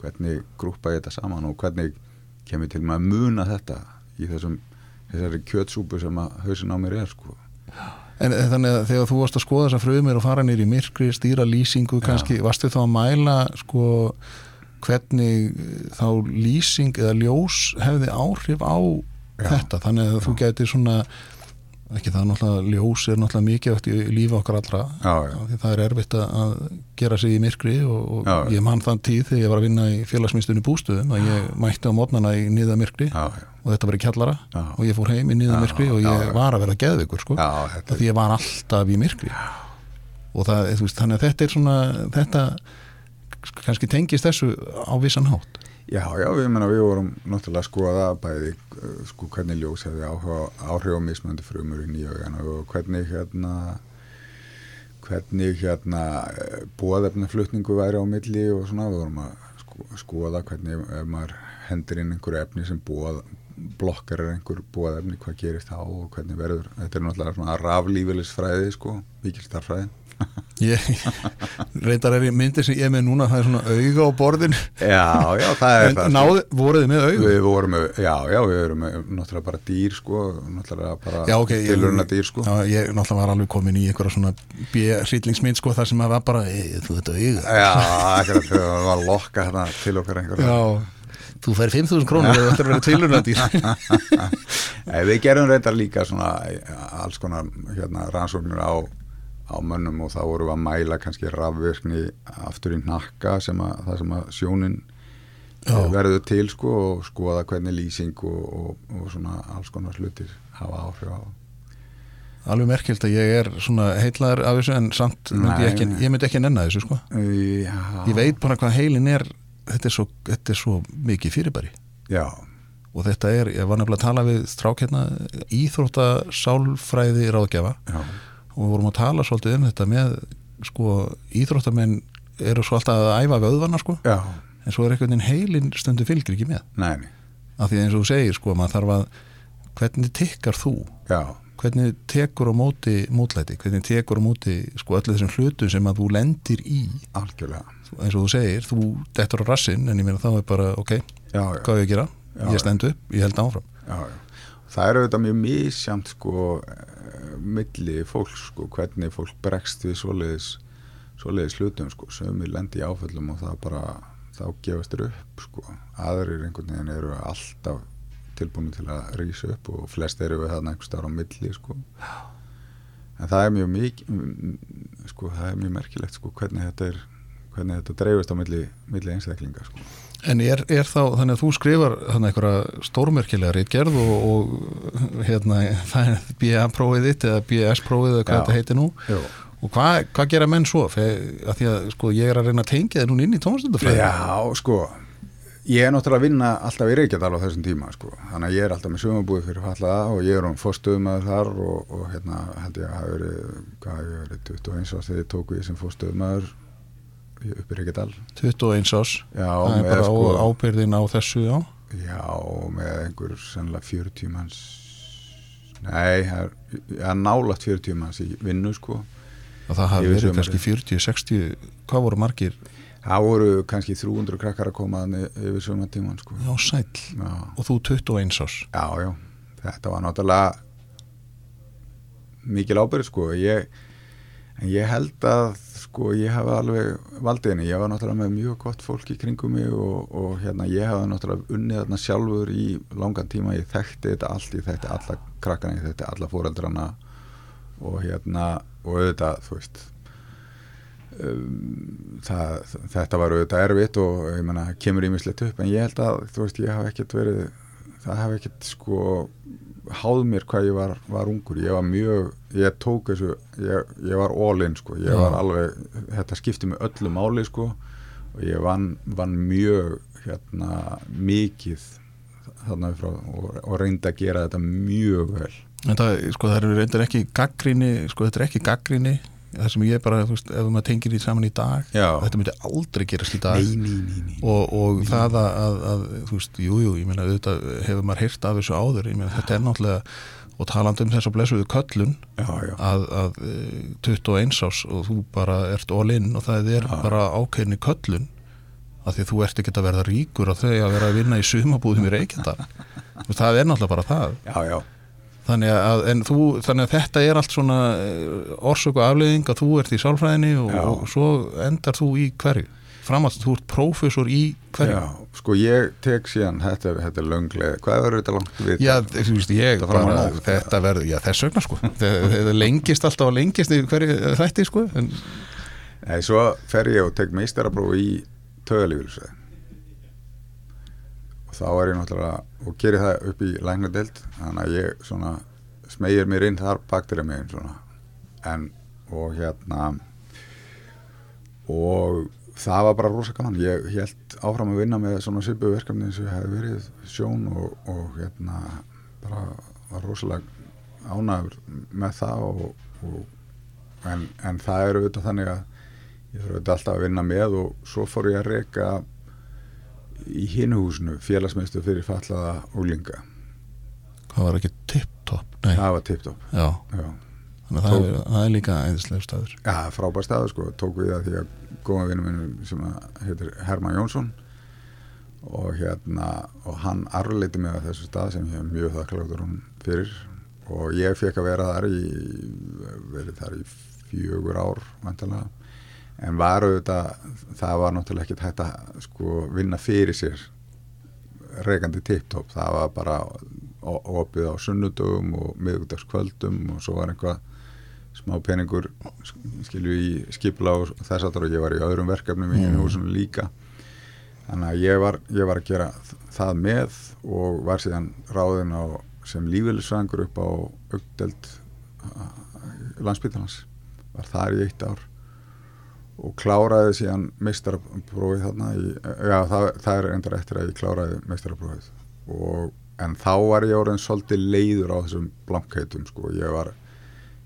hvernig grúpa ég þetta saman og hvernig kemur til maður að muna þetta í þessum þessari kjötsúpu sem að hausin á mér er sko En þannig að þegar þú varst að skoða þessa fröðumir og fara nýri í myrkri, stýra lýsingu kannski, Já. varstu þá að mæla sko hvernig eh, þá lýsing eða ljós hefði áhrif á já, þetta. Þannig að já. þú getur svona ekki það náttúrulega ljós er náttúrulega mikið eftir í lífa okkar allra. Já, því það er erfitt að gera sig í myrkri og, og ég mann þann tíð þegar ég var að vinna í félagsmyndstunni bústuðum að ég mætti á mótnana í niða myrkri og þetta var í kjallara og ég fór heim í niða myrkri og ég var að vera geðvikur sko, því ég var alltaf í myrkri. Og það, veist, þannig að þetta er svona þetta kannski tengist þessu á vissan hátt? Já, já, við, menna, við vorum náttúrulega að skoða bæði sko hvernig ljós hefði áhrif á mismöndi frumur í nýjögan og hvernig hérna hvernig hérna bóðefnaflutningu væri á milli og svona. Við vorum að sko, skoða hvernig ef maður hendur inn einhverju efni sem bóð blokkar er einhver bóðefni hvað gerist þá og hvernig verður. Þetta er náttúrulega svona raflífilisfræði sko, vikilstarfræðin [LAUGHS] Ég, reyndar er ég myndið sem ég með núna það er svona auga á borðin Já, já, það er það Náðu, voruð þið með auga? Við vorum með, já, já, við vorum með náttúrulega bara dýr sko, náttúrulega bara já, okay, tilurna dýr sko. Já, ég náttúrulega var alveg komin í einhverja svona björnsýtlingsmynd sko, þar sem að var bara, ei, þú veit auga. Já, ekkert, það var lokka hérna til okkar einhverja. Já Þú fær 5.000 krónur eða þetta er verið tilurnandýr [LAUGHS] Við gerum reyndar líka svona alls konar hérna, rannsóknir á á mönnum og þá vorum við að mæla kannski rafvirkni aftur í nakka sem að það sem að sjónin Já. verður til sko og skoða hvernig lýsing og, og, og svona alls konar slutir hafa áhrif á Alveg merkilt að ég er svona heitlaður af þessu en samt myndi ég, ekki, ég myndi ekki nenna þessu sko Já. Ég veit bara hvað heilin er þetta er svo, þetta er svo mikið fyrirbæri. Já. Og þetta er, ég var nefnilega að tala við strák hérna íþróttasálfræði ráðgjafa. Já. Og við vorum að tala svolítið um þetta með sko íþróttamenn eru svo alltaf að æfa vöðvarna sko. Já. en svo er einhvern veginn heilin stundu fylgir ekki með. Nei. af því eins og þú segir sko maður þarf að hvernig tikkar þú? Já. hvernig tekur á móti mótlæti, hvernig tekur á móti sko öllu þessum hlutum sem að þú lendir í? Algjörlega eins og þú segir, þú dettur á rassin en ég meina þá er bara ok, já, hvað er ég að gera? Ég stendu upp, ég held áfram. Já, það er auðvitað mjög mísjamt sko eh, milli fólks sko hvernig fólk bregst við svoleiðis svoleiðis hlutum sko. Sömur lendi í áföllum og það bara þá gefast þér upp sko. Aðrir einhvern veginn eru alltaf tilbúinu til að rýsa upp og flest eru við þarna einhver starf á milli sko. En það er mjög mikið sko það er mjög merkilegt sko hvernig þetta er hvernig þetta dreifist á milli, milli einstaklinga sko. En er, er þá, þannig að þú skrifar þannig einhverja stórmerkilega reitgerð og, og hérna [LAUGHS] það er BA-prófið þitt eða BS-prófið eða hvað Já. þetta heitir nú Jú. og hvað, hvað gera menn svo? Þegar, því að sko ég er að reyna að tengja þið núna inn í tónstundafræði Já, sko ég er náttúrulega að vinna alltaf í Reykjadal á þessum tíma sko. þannig að ég er alltaf með sömabúið fyrir fallaða og ég er um fórstöðum að þar og, og hérna held ég að hafa verið hvað hafi ég verið 21 árs þegar ég tók við sem fórstöðum aður upp í Reykjadal 21 ás Já, það er bara sko ábyrðin á þessu já. Já, með einhver sannlega 40 manns. Nei, það er ja, nálægt 40 manns í vinnu sko. Og það hafi verið kannski 40, 60 hvað voru margir? Það voru kannski 300 krakkar að koma yfir söma tíman sko. Já, sæll. Já, og þú 21 ás já, já. þetta var náttúrulega mikil ábyrð sko. Ég, en ég held að sko ég hafi alveg valdið henni, ég var náttúrulega með mjög gott fólk í kringum mig og, og hérna ég hafi náttúrulega unnið þarna sjálfur í langan tíma, ég þekkti þetta allt ég þekkti alla krakkana, ég þekkti alla fóreldrana og hérna og auðvitað, þú veist um, það, þetta var auðvitað erfitt og ég menna, kemur ímislegt upp. En ég held að, þú veist, ég hafi ekkert verið það hafi ekkert sko háð mér hvað ég var, var ungur. Ég var mjög, ég tók þessu ég, ég var all in sko. Ég var alveg, þetta skipti mig öllu máli sko. Og ég vann, vann mjög hérna mikið þarna frá og, og reyndi að gera þetta mjög vel. En það, sko, það eru reyndar ekki gaggrinni sko, þetta er ekki gaggrinni það sem ég bara, þú veist, ef maður tengir því saman í dag Já. þetta myndi aldrei gerast í dag nei, nei, nei, nei. og, og það að, að, að þú veist, jú, jú, ég meina auðvitað hefur maður heyrt af þessu áður, ég meina þetta er náttúrulega og talandi um þess að blessuðu köllun já, já, að, að eh, 21 ás og þú bara ert all in og það er Já. bara ákveðni köllun að því að þú ert ekki að verða ríkur og þau að vera að vinna í sumabúðum í Reykjandal [LAUGHS] það er náttúrulega bara það já, já. Þannig að, en þú, þannig að þetta er allt svona orsök og afleiðing að þú ert í sálfræðinni og, og svo endar þú í hverju? Framast, þú ert prófessor í hverju? Já, sko ég tek síðan þetta þetta er lönglega, hvað verður þetta langt við Já, þú veist, ég Þetta bara, nótt, þetta verður, já þess vegna sko. [LAUGHS] Það lengist alltaf og lengist í hverju þætti sko, en Nei, svo fer ég og tek meistaraprófi í tögalífilsveið og þá er ég náttúrulega og gerir það upp í læknadelt þannig að ég svona smegir mér inn þar bakterja megin svona. En og hérna og það var bara rosa gaman. Ég held áfram að vinna með svona svipu verkefni eins og ég hef verið sjón og, og hérna bara var rosalega ánægur með það og, og, en, en það er auðvitað þannig að ég auðvitað alltaf að vinna með og svo fór ég að reyka í hinuhúsinu félagsmeistu fyrir fallaða úlinga það var ekki tipp-topp það var tipptopp þannig að það er, það er líka æðislega staður. Já, frábær staður sko, tók við það því að góða vinnum minnum sem að heitir Herman Jónsson og hérna og hann arleiti mig að þessu stað sem ég er mjög þakkláttur hún fyrir. Og ég fekk að vera þar í verið þar í fjögur ár vantanlega en var auðvitað, það var náttúrulega ekkert hægt að sko vinna fyrir sér reikandi tipptopp, það var bara opið á sunnudögum og miðugdagskvöldum og svo var einhvað smá peningur skilju í skipla og þess aftur og ég var í öðrum verkefnum í Mm. húsinu líka. Þannig að ég var, ég var að gera það með og var síðan ráðin á sem lífeylisvæðingur upp á augdeld landsbytalans var þar í eitt ár og kláraði síðan meistaraprófið þarna í, já það, það er endur eftir að ég kláraði meistaraprófið. Og en þá var ég orðin svolítið leiður á þessum blankheitum sko, var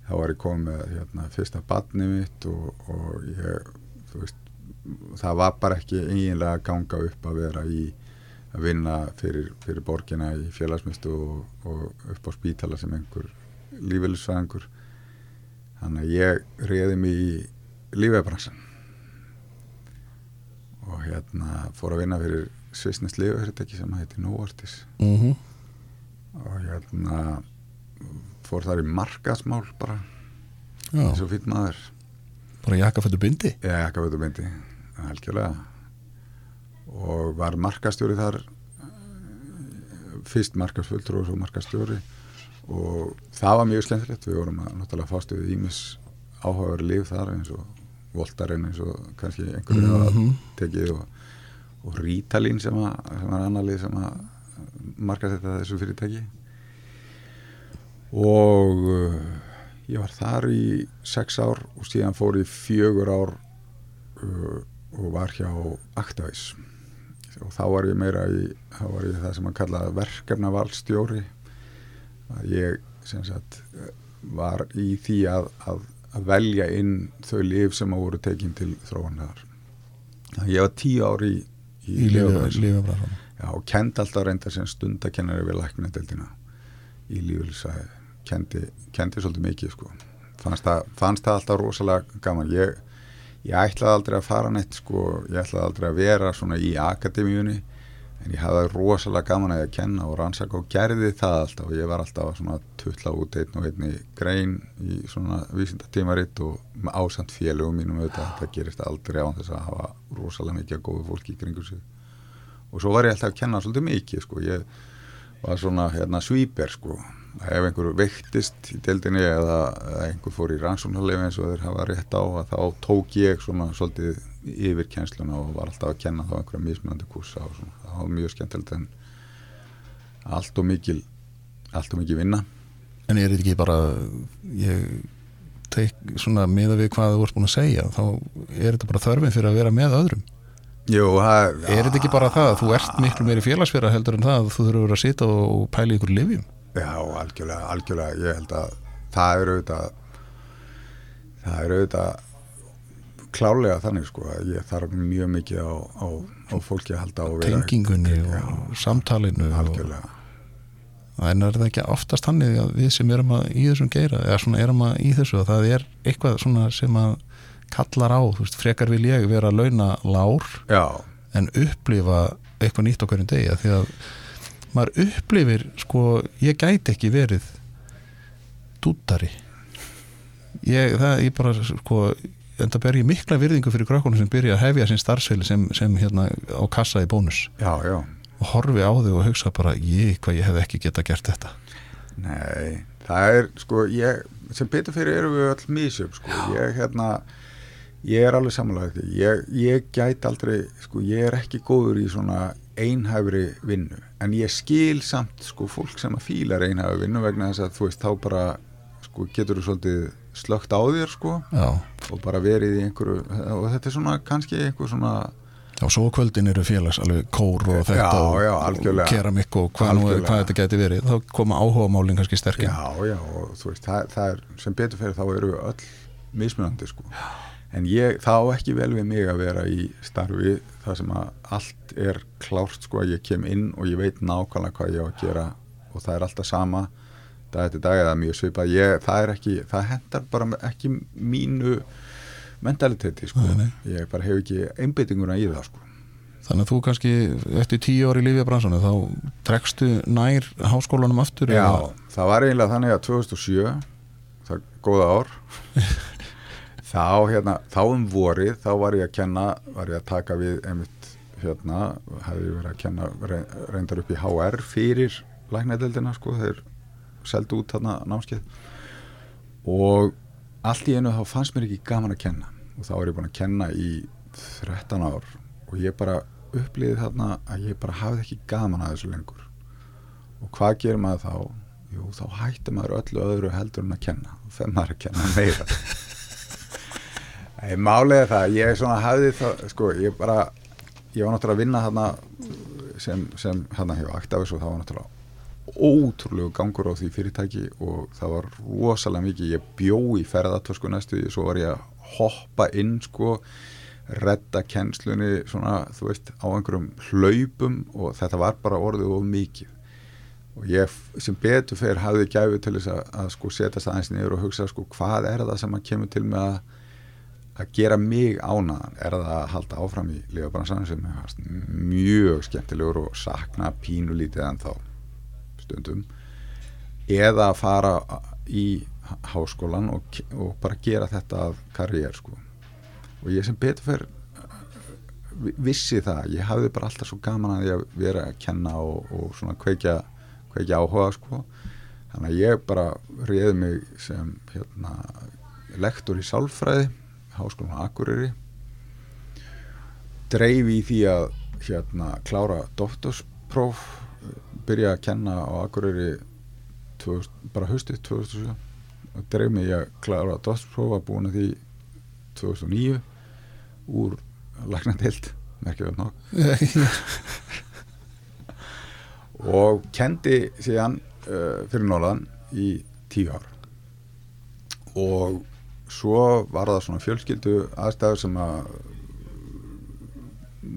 þá var ég komið með hérna, fyrsta badni mitt og, og ég veist, það var bara ekki eiginlega ganga upp að vera í að vinna fyrir, fyrir borgina í félagsmyndstu og, og upp á spítala sem einhver lífeylisfæðingur þannig að ég reyði mig í lífebransan og hérna fór að vinna fyrir Svisnes lífeyfyrirtæki sem heitir Novartis. Mm og hérna fór þar í markasmál bara. Já, eins og fýtt maður. Bara jakkafættu ekki að veitum myndi algjörlega. Og var markastjóri þar fyrst markasfulltrú og svo markastjóri og það var mjög skemmtilegt. Við vorum að náttúrulega fást við ímis áhugaður líf þar eins og voltarinn eins og kannski einhverju mm Mhm. tekið og, og Rítalín sem, að, sem var annar lið sem að marka þetta þessu fyrirtæki. Og uh, ég var þar í sex ár og síðan fór í fjögur ár uh, og var hjá Actavis. Og þá var ég meira í var ég það sem að kalla verkefna valstjóri að ég sem sagt uh, var í því að, að, að velja inn þau lif sem að voru tekin til þróunar ég var tíu ár í, í, í Já, og kend alltaf reynda sem stundakennari við læknadeldina í lífilsæði kendi, kendi svolítið mikið sko. Fannst það, fannst það alltaf rosalega gaman. Ég, ég ætlaði aldrei að fara neitt sko, ég ætlaði aldrei að vera svona í akademíunni en ég hafði rosalega gaman að ég að kenna og rannsaka og gerði það alltaf. Og ég var alltaf svona tuttla út einn og einni grein í svona vísindatímaritt og með ásamt félögum mínum auðvitað, það gerist aldrei á þess að hafa rosalega mikið góðu fólki í kringu sig. Og svo var ég alltaf að kenna svolítið mikið sko, ég var svona hérna svíper sko, ef einhver veiktist í deildinni eða, einhver fór í rannsóknarleif eins og þeir hafa rétt á að þá tók ég svona svolítið yfir kjensluna og var alltaf að kenna þá einhverja mismunandi kursa og svona, það var mjög skemmtilegt en allt og mikil allt og mikil vinna. En er þetta ekki bara ég teik svona miða við hvað þú ert búin að segja þá er þetta bara þörfin fyrir að vera með öðrum? Jú, það, Er þetta ekki bara það að þú ert miklu meiri félagsfélag heldur en það að þú þurfur að sita og pæla ykkur livjum Já, algjörlega, algjörlega ég held að það er auðvitað það er auðvitað klálega þannig sko að ég þarf mjög mikið á, á, á fólki að halda á og vera- tengingunni Já, og samtalinu og, algjörlega. En er það ekki oftast þannig að við sem erum að í þessum geira eða svona erum að í þessu að það er eitthvað svona sem að kallar á, þú veist, frekar vil ég vera að launa lár Já, en upplifa eitthvað nýtt á hverjum degi því að maður upplifir sko, ég gæti ekki verið dúttari. Ég, það, ég bara sko, en það ber ég mikla virðingu fyrir krökkunum sem byrja að hefja sinn starfsféli sem, sem hérna á kassa í bónus. Já, já. Og horfi á þau og hugsa bara ég, hvað ég hef ekki geta gert þetta. Nei, það er sko ég, sem betur fyrir erum við öll mísjöp sko, ég hérna ég er alveg samanlega því, ég, ég gæti aldrei, sko, ég er ekki góður í svona einhæfri vinnu. En ég skil samt, sko, fólk sem að fílar einhæfri vinnu vegna þess að þú veist, þá bara, sko, getur þú svolítið slögt á þér, sko já, og bara verið í einhverju og þetta er svona, kannski einhver svona og svo kvöldin eru félags alveg kór og þetta Já, já, og keramikk og hvað, nú, Algjörlega. hvað þetta geti verið. Þá koma áhuga málinn kannski sterkinn Já, já, og þú veist, það, það er sem betur fyrir þá eru við öll mismunandi sko. En ég, það á ekki vel við mig að vera í starfi það sem að allt er klárt sko að ég kem inn og ég veit nákvæmlega hvað ég á að gera og það er alltaf sama dag eftir dag eða mjög svipað. Ég, það er ekki, það hendar bara ekki mínu mentaliteti sko, Nei, nei. ég bara hef ekki einbyttinguna í það sko. Þannig að þú kannski eftir tíu ári í lífið bransunum þá trekstu nær háskólanum aftur Já, eða- það var eiginlega þannig að 2007 það er góða ár [LAUGHS] þá hérna þá um vorið, þá var ég að kenna var ég að taka við einmitt hérna, hefði ég verið að kenna re- reyndar upp í HR fyrir læknadeldina sko, þeir seldu út þarna námskeið. Og allt í einu þá fannst mér ekki gaman að kenna. Og þá var ég búin að kenna í 13 ár. Og ég bara upplýði þarna að ég bara hafði ekki gaman að þessu lengur. Og hvað gerir maður þá? Jú, þá hættir maður öllu öðru heldur en að kenna. Og þegar maður að kenna meira. Málið er það ég svona hafði það, sko, ég bara ég var náttúrulega að vinna þarna sem, sem hérna hjá Actavis og það var náttúrulega ótrúlegu gangur á því fyrirtæki og það var rosalega mikið, ég bjó í ferðartösku næstu, því, svo var ég að hoppa inn sko redda kennslunni svona, þú veist, á einhverjum hlaupum og þetta var bara orðið of mikið. Og ég sem betur fyrir hafði gæfu til þess að, að sko setjast aðeins niður og hugsa sko hvað er það sem að kemur til með að að gera mig ánaðan er það að halda áfram í lífabransan sem er mjög skemmtilegur og sakna pínulítið en þá stundum eða að fara í háskólan og, og bara gera þetta að karriér sko. Og ég sem betur fyrir vissi það, ég hafði bara alltaf svo gaman að ég vera að kenna og, og svona kveikja, kveikja áhuga sko. Þannig að ég bara reyði mig sem hérna lektor í sálfræði háskólan á Akureyri. Dreif í því að hérna klára doktorspróf byrja að kenna á Akureyri 2000, bara haustið 2007 og dreif mig að doktorspróf að búin að því 2009 úr lagnandhild merkjum við nokk. [LAUGHS] Og kendi síðan uh, fyrir Norðan í tíu ár. Og svo var það svona fjölskyldu aðstæður sem að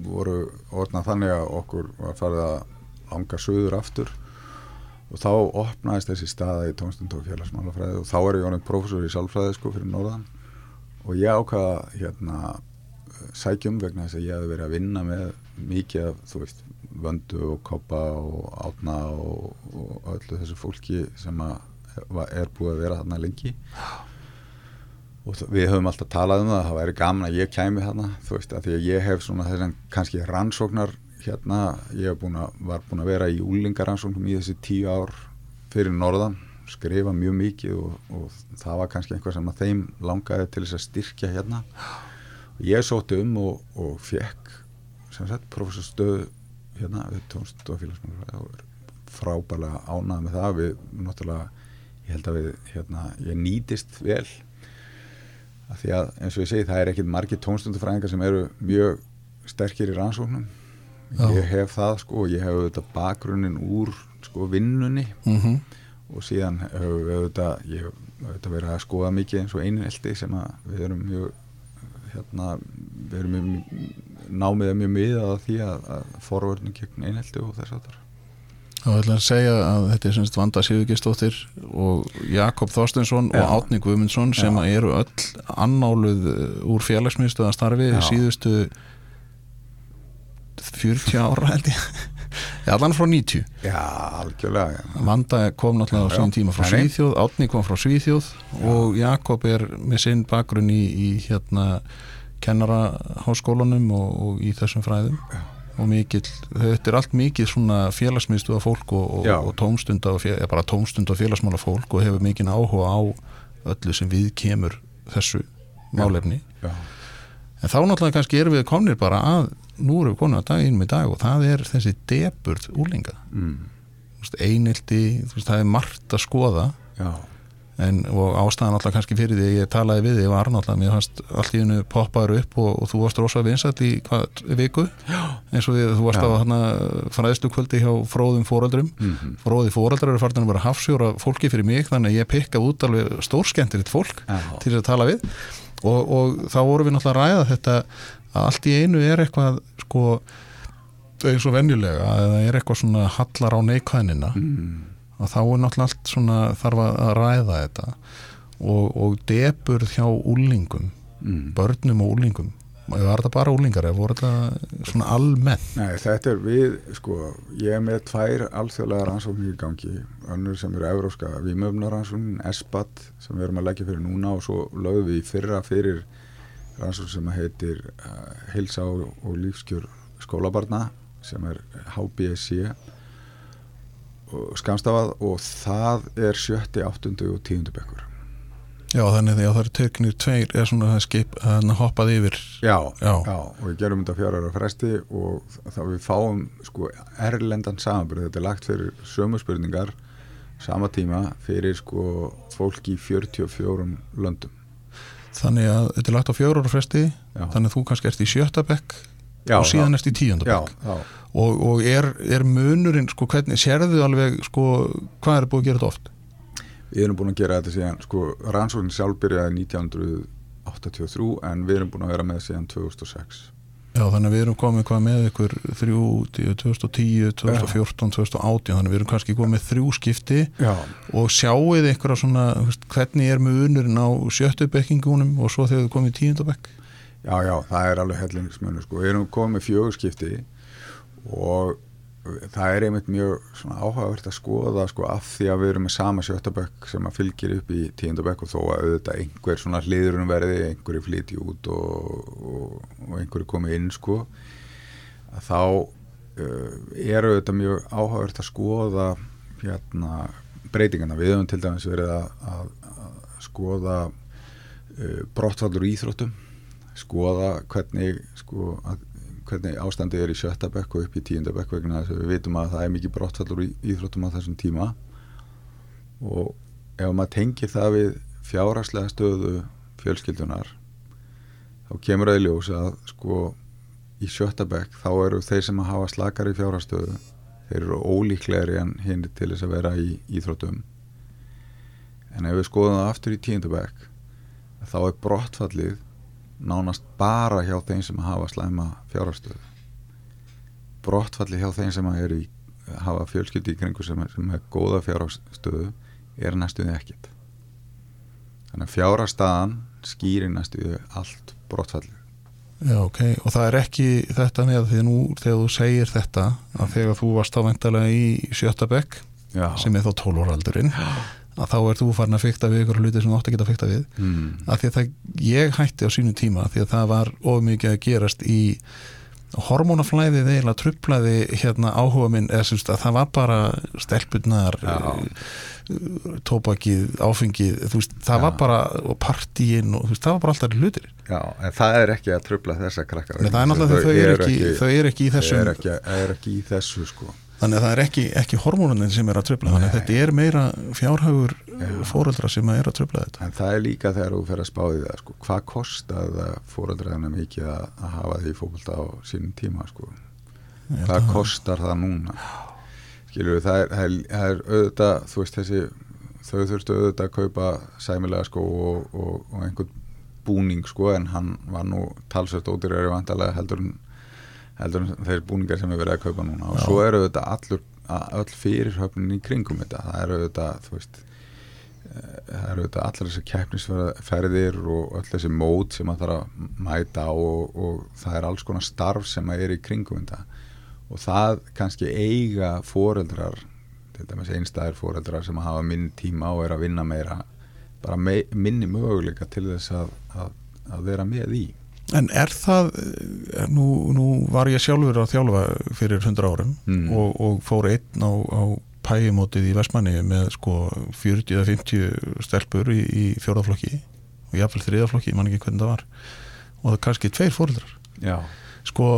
voru orðnað þannig að okkur var farið að anga söður aftur. Og þá opnaðist þessi staða í tónstund og félagsmálafræði og þá er ég ánum professor í sálfræði sko fyrir Norðan. Og ég ákvaða hérna sækjum vegna þess að ég hef verið að vinna með mikið af, þú veist, vöndu og koppa og átna og, og öllu þessu fólki sem er búið að vera þarna lengi. Og við höfum alltaf talað um það að það væri gaman að ég kæmi þarna, þú veist, að því að ég hef svona þessan kannski rannsóknar hérna, ég búin að, var búin að vera í úlingarannsóknum í þessi tíu ár fyrir norðan, skrifa mjög mikið og, og það var kannski einhvað sem að þeim langaði til þess að styrkja hérna. Ég sóti um og, og fekk sem sagt professorstöðu hérna við tónst og félagsmjölu og er frábælega ánað með það. Við náttúrulega, ég held að við hérna, ég nýtist vel. Af því að eins og ég segi það er ekkit margir tónstundufræðingar sem eru mjög sterkir í rannsóknum Já. ég hef það sko ég hef auðvitað bakgrunnin úr sko vinnunni mm -hmm. og síðan hef auðvitað ég hef auðvitað verið að skoða mikið eins og einu eldi sem að við erum mjög hérna, við erum mjög, námið er mjög miðað að því að, að forvörnum gegn einhelti og þess að það Þá ætla að segja að þetta er semst Vanda Sigurgistóttir og Jakob Þorstensson ja. og Átni Guðmundsson sem ja. eru öll annáluð úr félagsmyndstöðastarfi síðustu 40 ára held ég. Allan frá 90 Já, algjörlega. Vanda kom náttúrulega á sín tíma frá Svíþjóð Átni kom frá Svíþjóð og Jakob er með sinn bakgrunn í, í hérna kennaraháskólanum og, og í þessum fræðum. Já. og mikill, þetta er allt mikið svona félagsmiðstu af fólk og, og, og tómstund af, ja, bara tómstund af félagsmála fólk og hefur mikinn áhuga á öllu sem við kemur þessu málefni. Já. Já. en þá náttúrulega kannski erum við komnir bara að nú erum við konið á daginum í dag og það er þessi deburð úlinga mm. einildi, það er margt að skoða Já En, og ástæðan alltaf kannski fyrir því að ég talaði við því var náttúrulega, mér fannst allt í hennu poppaður upp og, og þú varst rosalega vinsætt í hvað, viku, Já. eins og því að þú varst Já. á hana fræðstu kvöldi hjá fróðum fóraldrum, mm -hmm. fróði fóraldrar eru farin að vera hafsjóra fólki fyrir mig þannig að ég pikka út alveg stórskendiritt fólk til að tala við og, og þá vorum við náttúrulega að ræða þetta að allt í einu er eitthvað sko, eins og venjulega að það er eitthvað svona hallar á neikvæðnina. Mm. Og þá er náttúrulega allt svona þarf að ræða þetta. Og, og deburð hjá úlingum mm. börnum og úlingum var þetta bara úlingar eða voru þetta svona almenn? Nei, þetta er við, sko, ég er með tvær alþjóðlega rannsóknir í gangi. Önnur sem eru euróska výmöfnaransóknin ESPAT sem við erum að leggja fyrir núna og svo lögum við fyrra fyrir rannsókn sem heitir Hilsa og, og lífskjör skólabarna sem er HBSC skamstafað og það er sjötti, áttundu og tíundu bekkur. Já þannig að það eru teknir tveir eða svona það skip að hoppað yfir. Já, já, já, og við gerum þetta fjara ára fresti og þá við fáum sko erlendan samanbyrð þetta er lagt fyrir sömu spurningar sama tíma fyrir sko fólk í 44 löndum Þannig að þetta er lagt á fjóra ára fresti já. þannig að þú kannski ert í sjötta bekk og síðan ert í tíunda bekk og, og er, er munurinn sko hvernig, sérðu alveg sko hvað er búið að gera þetta oft? Við erum búin að gera þetta síðan, sko rannsóknin sjálf byrjaði 1983 en við erum búin að vera með síðan 2006 Já þannig að við erum komið hvað með ykkur 3, 2010, 2014, 2018 þannig að við erum kannski komið með þrjú skipti Já. og sjáuð ykkur á svona hvernig er munurinn á sjöttubekkingunum og svo þegar þið komið í tíundabekk? Já, já, það er alveg hellingsmunur sko. Við erum komið fjögurskipti og það er einmitt mjög áhugavert að skoða sko af því að við erum með sama sjöttabökk sem að fylgir upp í tíundabökk og þó að auðvitað einhver svona hliðurinn verði, einhverju flíti út og, og, og einhverju komið inn sko þá uh, er auðvitað mjög áhugavert að skoða hérna breytingana, við höfum til dæmis verið að, að, að skoða uh, brottfallur íþróttum skoða hvernig sko að hvernig ástandið er í sjötta bekk og upp í tíunda bekk vegna þess að við vitum að það er mikið brottfallur í íþróttum á þessum tíma. Og ef maður tengir það við fjárhagslega stöðu fjölskyldunar þá kemur það í ljós að sko í sjötta bekk þá eru þeir sem að hafa slakar í fjárhagsstöðu þeir eru ólíklegri en hinn til þess að vera í íþróttum. En ef við skoðum það aftur í tíunda bekk þá er brottfallið nánast bara hjá þeim sem hafa slæma fjárhastöðu brottfalli hjá þeim sem er í, hafa fjölskyldi í kringu sem er, sem er góða fjárhastöðu er næstuði ekkit þannig að fjárhastaðan skýri næstuði allt brottfalli Já, ok, og það er ekki þetta með því nú þegar þú segir þetta að þegar þú varst ávæntalega í Sjötabekk sem er þá 12 ára aldurinn að þá er þú farin að fykta við ykkur hluti sem þú átt að geta fykta við. Mm. að því að það, ég hætti á sínu tíma því að það var ofmikið að gerast í hormónaflæðið eiginlega trublaði hérna áhuga minn eða semst að það var bara stelpunnar eh, tópakið, áfengið veist, það Já. var bara, partíin og veist, það var bara alltaf hlutir. Já, en það er ekki að trubla þessa krakkar. Nei, það er náttúrulega þau, þau, ekki, þau er ekki í þessu þau er ekki, er ekki í þessu sko þannig að það er ekki, ekki hormónunin sem er að tröfla þannig að þetta er meira fjárhagur fóreldra sem er að tröfla þetta en það er líka þegar þú fer að spáði það sko. hvað kostar fóreldræðina mikið að, að hafa því fólkvölda á sínum tíma sko. hvað það kostar það núna skilur við, það er, það er, það er auðvitað, þú veist þessi þau þurftu auðvitað að kaupa sæmilega sko og, og, og einhvern búning sko en hann var nú talsvægt ódýrari vantalega heldur en heldur en þeir búningar sem við verðum að kaupa núna. Og Já. svo eru þetta allur, all fyrirhöfnin í kringum þetta, það eru þetta þú veist eh, það eru þetta allar þessi keppnisferðir og öll þessi mót sem það þarf að mæta og, og það er alls konar starf sem að er í kringum þetta. Og það kannski eiga foreldrar til dæmis einstæðir foreldrar sem hafa minn tíma og er að vinna meira bara me minni möguleika til þess að, að, að vera með í En er það, eh, nú, nú var ég sjálfur að þjálfa fyrir 100 árum mm. og, og fór einn á, á pæjumótið í Vestmanni með sko 40-50 stelpur í, í fjórðaflokki og jáfnvel þriðaflokki, ég man ekki hvernig það var. Og það kannski tveir fórildrar Já. sko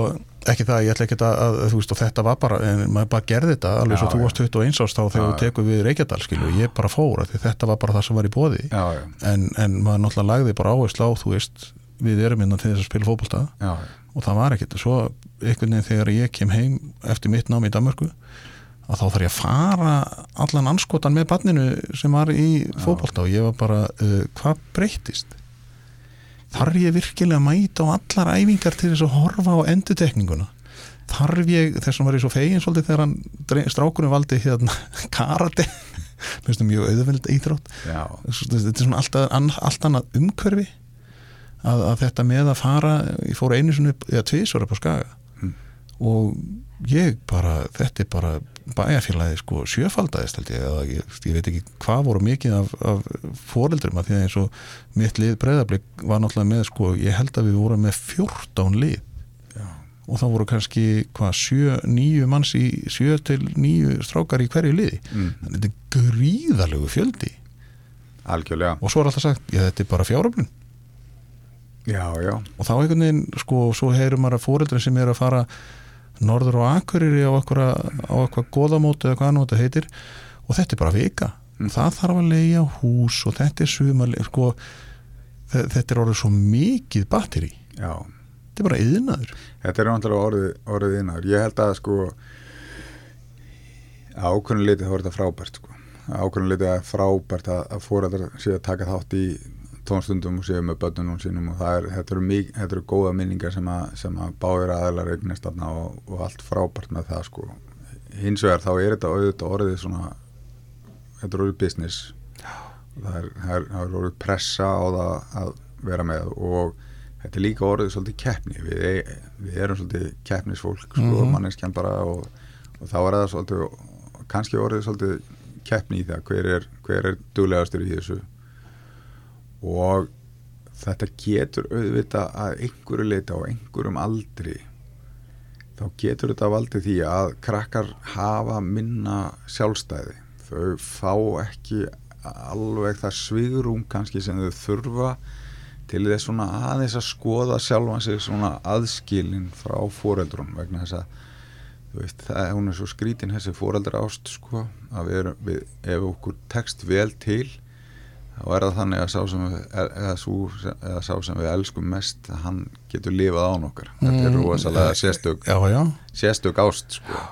ekki það, ég ætla ekki að, að þú veist og þetta var bara, en maður bara gerði þetta alveg svo þú varst 21 ást á þegar þú tekur við Reykjadal skilu, ég bara fór því þetta var bara það sem var í bóði en, en maður náttúrulega lagði bara áherslu á þú veist við erum innan til þess að spila fókbalta og það var ekkert. Og svo einhvern veginn þegar ég kem heim eftir mitt námi í Danmarku að þá þarf ég að fara allan anskotan með barninu sem var í fókbalta og ég var bara uh, hvað breytist þarf ég virkilega að mæta á allar æfingar til þess að horfa á endutekninguna þarf ég, þess að var ég svo fegin svolítið þegar hann strákunum valdi hérna [LAUGHS] karate. Mjög auðveld íþrótt. Þetta er svona allt, allt annað umhverfi að, að þetta með að fara ég fór einu svona eða tvísvara på skaga mm. og ég bara, þetta er bara bæjarfélagi sko sjöfaldæðist held ég eða ég, ég veit ekki hvað voru mikið af, af fóreldrum að því að eins og mitt lið breyðarblik var náttúrulega með sko, ég held að við vorum með 14 lið Já. og þá voru kannski hvað, 7-9 manns í 7-9 strákar í hverju liði mm. þannig að þetta er gríðalögu fjöldi Algjörlega. og svo er alltaf sagt, já þetta er bara fjáröfnum Já, já. Og þá einhvern veginn, sko, svo heyrum maður að fóreldri sem er að fara norður og akkuriri á eitthvað goðamóti eða hvað annað þetta heitir og þetta er bara vika. Mm. Það þarf að leia hús og þetta er sumar, sko, þetta er orðið svo mikið batteri. Já. Þetta er bara yðnaður. Þetta er orðið, orðið yðnaður. Ég held að, sko, ákveðinleitið þá er þetta frábært, sko. Ákveðinleitið er frábært að, að fóreldrar sé að taka þátt í tónstundum og séu með börnunum sínum og er, þetta, eru mjög, þetta eru góða minningar sem að, sem að báður aðeinar eignist og, og allt frábært með það sko. hins vegar þá er þetta auðvitað orðið svona þetta er orðið business. Það er, er, er orðið pressa á það að vera með og þetta er líka orðið svolítið keppni. Við, við erum svolítið keppnisfólk sko, mm -hmm. manneskjan bara og, og þá er það svolítið kannski orðið svolítið keppni í það. Hver er, hver er duglegastur í þessu og þetta getur auðvitað að einhverju leita á einhverjum aldri þá getur þetta valdið því að krakkar hafa minna sjálfstæði. Þau fá ekki alveg það svigurum kannski sem þau þurfa til þess svona aðeins að skoða sjálfan sig svona aðskilin frá foreldrun vegna þess að þú veist, það er hún er svo skrítin þessi foreldra ást sko að við við, ef okkur tekst vel til þá er það þannig að sá sem við, eða, sú, eða sá sem við elskum mest hann getur lifað án okkar. Þetta er Mm, rosalega sérstök Já, já, sérstök ást sko.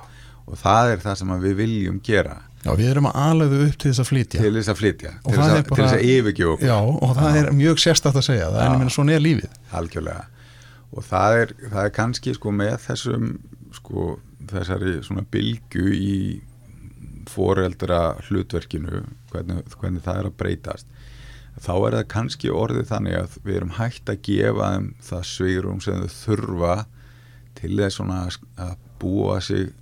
Og það er það sem við viljum gera. Já, við erum að aðlega upp til þess að flytja. Til þess að flytja, Og til þess að, bara- að yfirgjóða okkur. Já, og það er mjög sérstætt að segja. Það er Já. einnig svona er lífið. Algjörlega. Og það er, það er kannski sko með þessum sko þessari svona bylgu í foreldra hlutverkinu hvernig, hvernig það er að breytast þá er það kannski orðið þannig að við erum hægt að gefa þeim það svigurum sem þau þurfa til þess að búa sig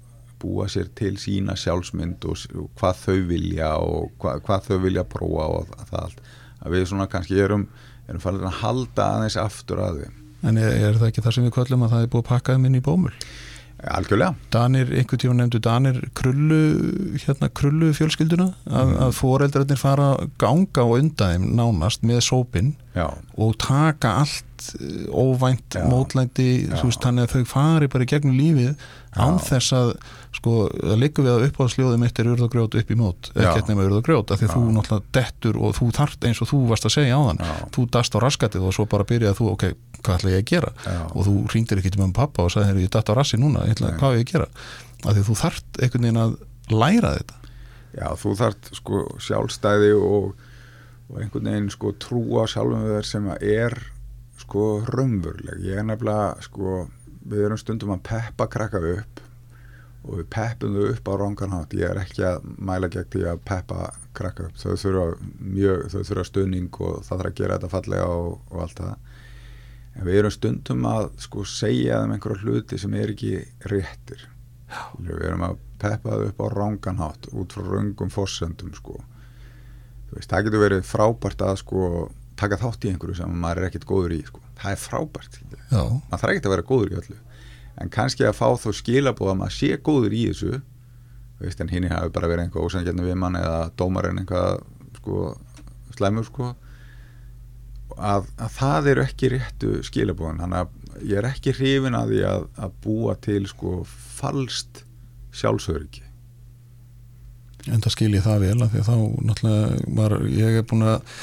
búa sér til sína sjálfsmynd og, og hvað þau vilja og hva, hvað þau vilja prófa og það allt að við svona kannski erum, erum farin að halda aðeins aftur að þeim En er, er það ekki það sem við kvöllum að það er búið að pakka þeim inn í bómul? Algjörlega Danir, einhvern tíma nefndu Danir krullu, hérna krullu fjölskylduna að, Mhm. að foreldrarnir fara ganga og undan þeim nánast með sópin já, og taka allt eh, óvænt Já. mótlæti, Já. þú veist, þannig að þau fari bara í gegnum lífið án Já. þess að sko, að liggum við að uppáðsljóði mitt er urð og grjót upp í mót, ekkert nema urð og grjót af því þú náttúrulega dettur og þú þart eins og þú varst að segja á þann þú dast á raskatið og svo bara byrjaði þú ok, hvað ætla ég að gera? Já. og þú ringdir ekki til með pappa og sagði, "Heyrðu, ég datt á rassi núna ætla, hvað á ég að gera? Af því þú þart einhvern veginn að læra þetta. Já, þú þarft sko sjálfstæði og, og einhvern veginn sko trúa sjálfum þér sem að er sko raunveruleg. Ég er nefnilega sko við erum stundum að peppa krakka upp og við peppum þau upp á ranganhátt ég er ekki að mæla gegn því að peppa krakka upp. Þau þurfa mjög, þau þurfa stuðning og það þarf að gera þetta fallega og, og allt það en við erum stundum að sko segja þeim einhverja hluti sem er ekki réttir. Við erum að peppa þau upp á ranganhátt út frá röngum fossendum sko. Veist, það getur verið frábært að sko taka þátt í einhverju sem maður er ekkert góður í sko. það er frábært maður þarf ekkert að vera góður í öllu. En kannski að fá þó skilabóð að maður sé góður í þessu veist, en hinn hafi bara verið einhver ósangjarni við mann eða dómarinn einhvað sko, slæmur sko að, að það eru ekki réttu skilabóðin þannig að ég er ekki hrifin að því að, að búa til sko falst sjálfsöryggi en það skil ég það vel af því að þá náttúrulega var, ég er búin að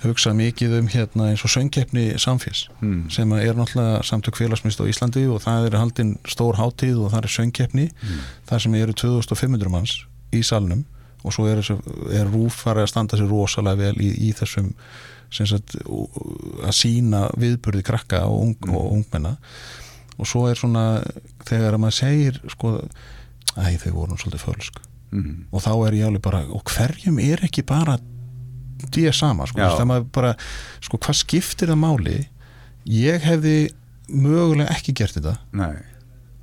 hugsa mikið um hérna eins og söngkeppni samfés hmm. sem er náttúrulega samtök félagsmyndstöð á Íslandi og það er haldinn stór hátíð og það er söngkeppni Mm. þar sem eru 2500 manns í salnum og svo er, er rúf farið að standa sér rosalega vel í, í þessum sagt, að sína viðburði krakka og, ung, Mm. og ungmenna. Og svo er svona þegar að maður segir sko, æ þau voru svolítið fölsk. Hmm. og þá er ég alveg bara og hverjum er ekki bara því sama sko, Já. það maður bara sko, hvað skiptir það máli? Ég hefði mögulega ekki gert þetta. Nei,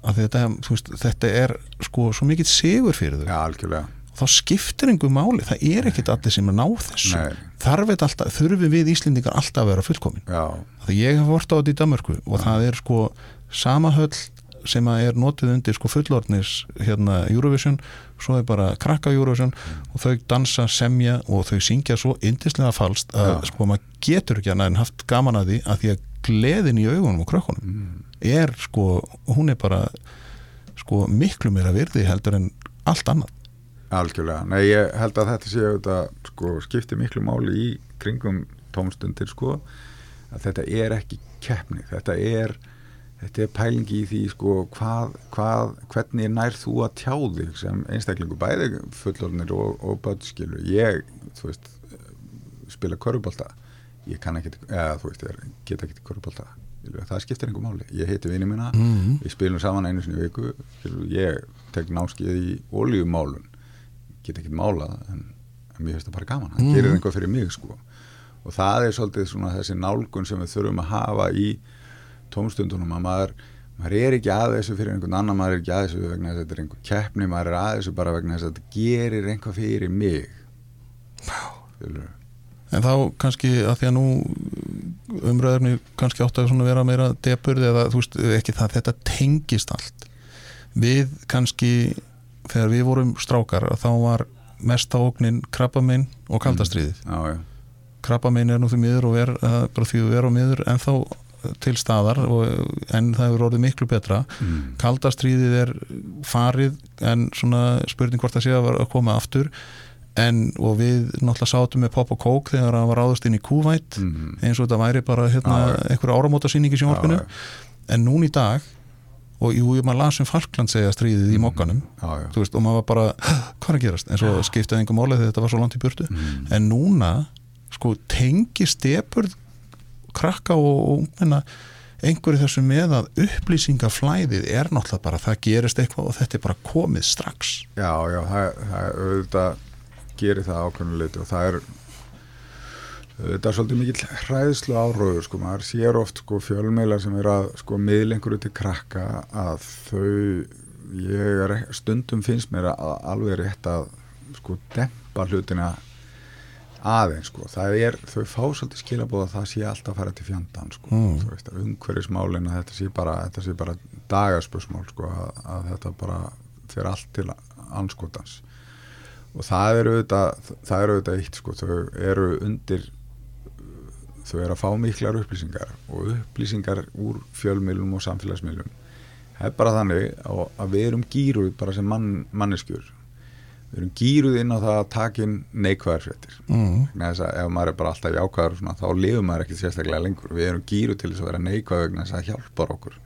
því þetta, veist, þetta er sko svo mikill sigur fyrir þau. Já algjörlega þá skiptir einhver máli, það er ekkit allir sem er ná þessu. Nei. þarf þetta alltaf, þurfum við Íslendingar alltaf að vera fullkomin. Já, því ég hef vort á þetta í Danmörku og það er sko sama höll sem að er notið undir sko fullorðnis hérna Eurovision, svo er bara krakka Eurovision og þau dansa semja og þau syngja svo yndislega falskt að Já. sko maður getur ekki annað en haft gaman að því að því að gleðin í augunum og krökkunum mm. er sko, hún er bara sko miklu meira virði heldur en allt annað algjörlega. Nei, ég held að þetta sé auðvitað, sko, skipti miklu máli í kringum tómstundir sko, að þetta er ekki keppni, þetta er þetta er pælingi í því sko, hvað, hvað, hvernig nær þú að tjá þig sem einstaklingu bæði fullornir og, og bötskilu ég, veist spila körubólta ég kann ekki, eða þú veist, ég get ekki körubólta það skiptir einhver máli, ég heiti vini mína mm. við spilum saman einu sinni viku ég tek námskeið í oljumálun get ekki málað en, en mér finnst það bara gaman. Það Mhm. gerir einhvað fyrir mig sko. Og það er svolítið svona þessi nálgun sem við þurfum að hafa í tómstundunum að maður, maður er ekki að þessu fyrir einhvern annan maður er ekki að þessu vegna þess að þetta er einhver keppni maður er að þessu bara vegna þess að þetta gerir einhvað fyrir mig. Skilurðu? En þá kannski að því að nú umræðurni kannski átt að vera meira depurð eða þú veist ekki það þetta tengist allt. Við kannski þegar við vorum strákar þá var mesta ógnin krabbaminn og kaldastriðið já, krabbamein er nú því miður og er uh, bara því við erum miður en þá til staðar og, en það hefur orðið miklu betra. Mm. kaldastríðið er farið en svona spurning hvort það sé að, koma aftur. En og við náttúrulega sátum með pop og kók þegar það var ráðast inn í kúvætt Mm. eins og þetta væri bara hérna, einhverja áramóta sýning í sjónvarpinu. En núna í dag og jú, maður las um Falkland segja stríðið í mokkanum. Já, já. þú veist, og maður var bara, hvað er að gerast? En svo skiptaði engum máli þegar þetta var svo langt í burtu. Mm. en núna sko tengi stepur krakka og og einhverju þessu með að upplýsingaflæðið er náttúrulega bara það gerist eitthvað og þetta er bara komið strax. Já, já, það, það auðvitað gerir það ákveðinu leiti og það er auðvitað svolítið mikill hræðslu áróður sko, maður sér oft sko fjölmeila sem er að sko miðlengur til krakka að þau ég er stundum finnst mér að alveg rétt að sko dempa hlutina aðeins sko, það er þau fá svolítið skilabóð að það sé alltaf að fara til fjandan sko, Mm. þú veist, umhverfismálin að þetta sé bara, þetta sé bara dagaspörsmál sko, að, að þetta bara fyrir allt til anskotans og það eru auðvitað það eru auðvitað eitt sko, þau eru undir þau eru að fá miklar upplýsingar og upplýsingar úr fjölmiðlum og samfélagsmiðlum. Það er bara þannig að, við erum gýruð bara sem mann, manneskjur. Við erum gýruð inn á það að takin neikvæðarfréttir mm. ef maður er bara alltaf jákvæður og svona, þá lifum maður ekki sérstaklega lengur. Við erum gýruð til þess að vera neikvæð vegna þess að hjálpar okkur.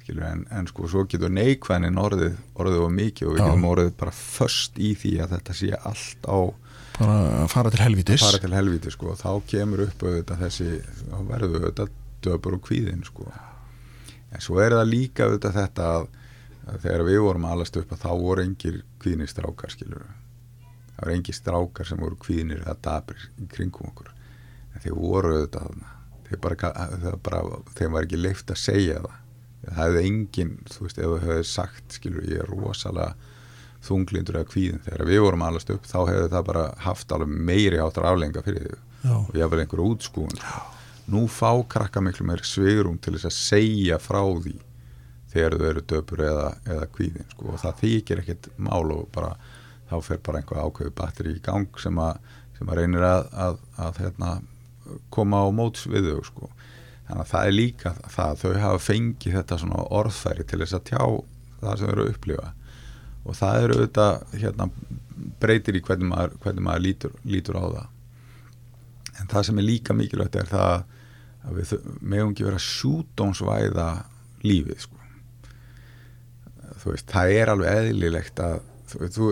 Skilur, en, en sko svo getur neikvæðin orðið orðið og mikið og við getum orðið bara först í því að þetta sé allt á bara að fara til helvitis fara til helvíti sko þá kemur upp auðvitað þessi, þá verður auðvitað döpur og kvíðin sko. En svo er það líka auðvitað þetta að, að þegar við vorum alast upp að þá voru engir kvíðnir strákar skilur það voru engir strákar sem voru kvíðnir eða dabrir í kringum okkur. En þeir voru auðvitað þeir bara, bara þeim var ekki leift að segja það. Það hefði engin, þú veist, ef þau hefði sagt skilur, ég er rosalega þunglindur eða kvíðin, þegar við vorum alast upp þá hefði það bara haft alveg meiri áttar aflenga fyrir Já. og ég hafði einhverju útskúin nú fá krakka miklu meiri svigurum til þess að segja frá því þegar þau eru döpur eða, eða kvíðin sko, og það þykir ekkert mál og bara, þá fer bara einhver ákveðu batteri í gang sem að, sem að reynir að, að, að hérna, koma á móts við þau sko. þannig að það er líka það þau hafa fengið þetta svona orðfæri til þess að tjá það sem þau eru að upplifa og það eru auðvitað hérna, breytir í hvernig maður, hvernig maður lítur, lítur á það. En það sem er líka mikilvægt er það að við megum ekki vera sjúdómsvæða lífið sko. þú veist, það er alveg eðlilegt að þú, þú,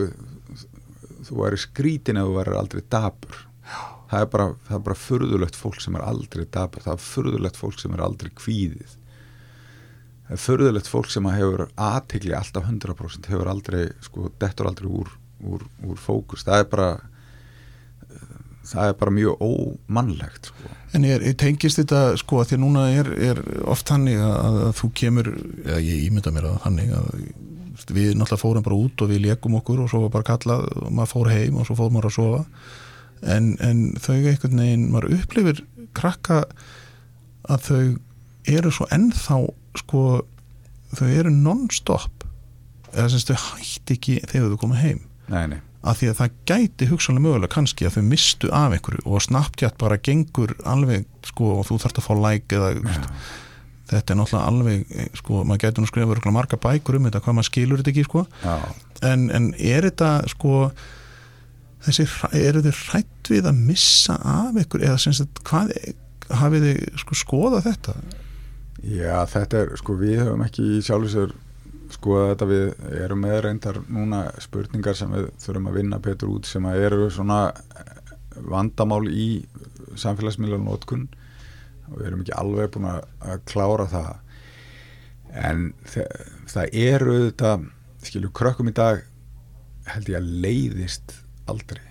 þú væri skrítin ef þú væri aldrei dabur það er, bara, bara furðulegt fólk sem er aldrei dabur, það er furðulegt fólk sem er aldrei kvíðið það furðulegt fólk sem að hefur aðtegli alltaf 100% hefur aldrei, sko, dettur aldrei úr, úr, úr fókus, það er bara það er bara mjög ómannlegt sko. En er, er tengist þetta sko að því að núna er, er oft hannig að, að, að þú kemur, eða ég ímynda mér að hannig að við náttúrulega fórum bara út og við leikum okkur og svo var bara kallað og maður fór heim og svo fór maður að sofa en, en þau einhvern veginn, maður upplifir krakka að þau eru svo ennþá sko, þau eru non-stop eða sem þau hætti ekki þegar þau koma heim. Nei, nei, að því að það gæti hugsanlega mögulega kannski að þau mistu af einhverju og Snapchat bara gengur alveg sko og þú þarft að fá like eða veist, þetta er náttúrulega alveg sko, maður gæti nú skrifa marga bækur um þetta hvað maður skilur þetta ekki sko. Já. En, en er þetta sko þessi, eru þið hrætt við að missa af einhverju eða sem sagt hvað hafið þið sko skoðað þetta Já, þetta er, sko, við höfum ekki sér skoða þetta. Við erum með reyndar núna spurningar sem við þurfum að vinna betur út sem að eru svona eh, vandamál í samfélagsmiðlunótkun og við erum ekki alveg búin að, klára það. En það eru þetta, skilju, krökkum í dag held ég að leiðist aldrei.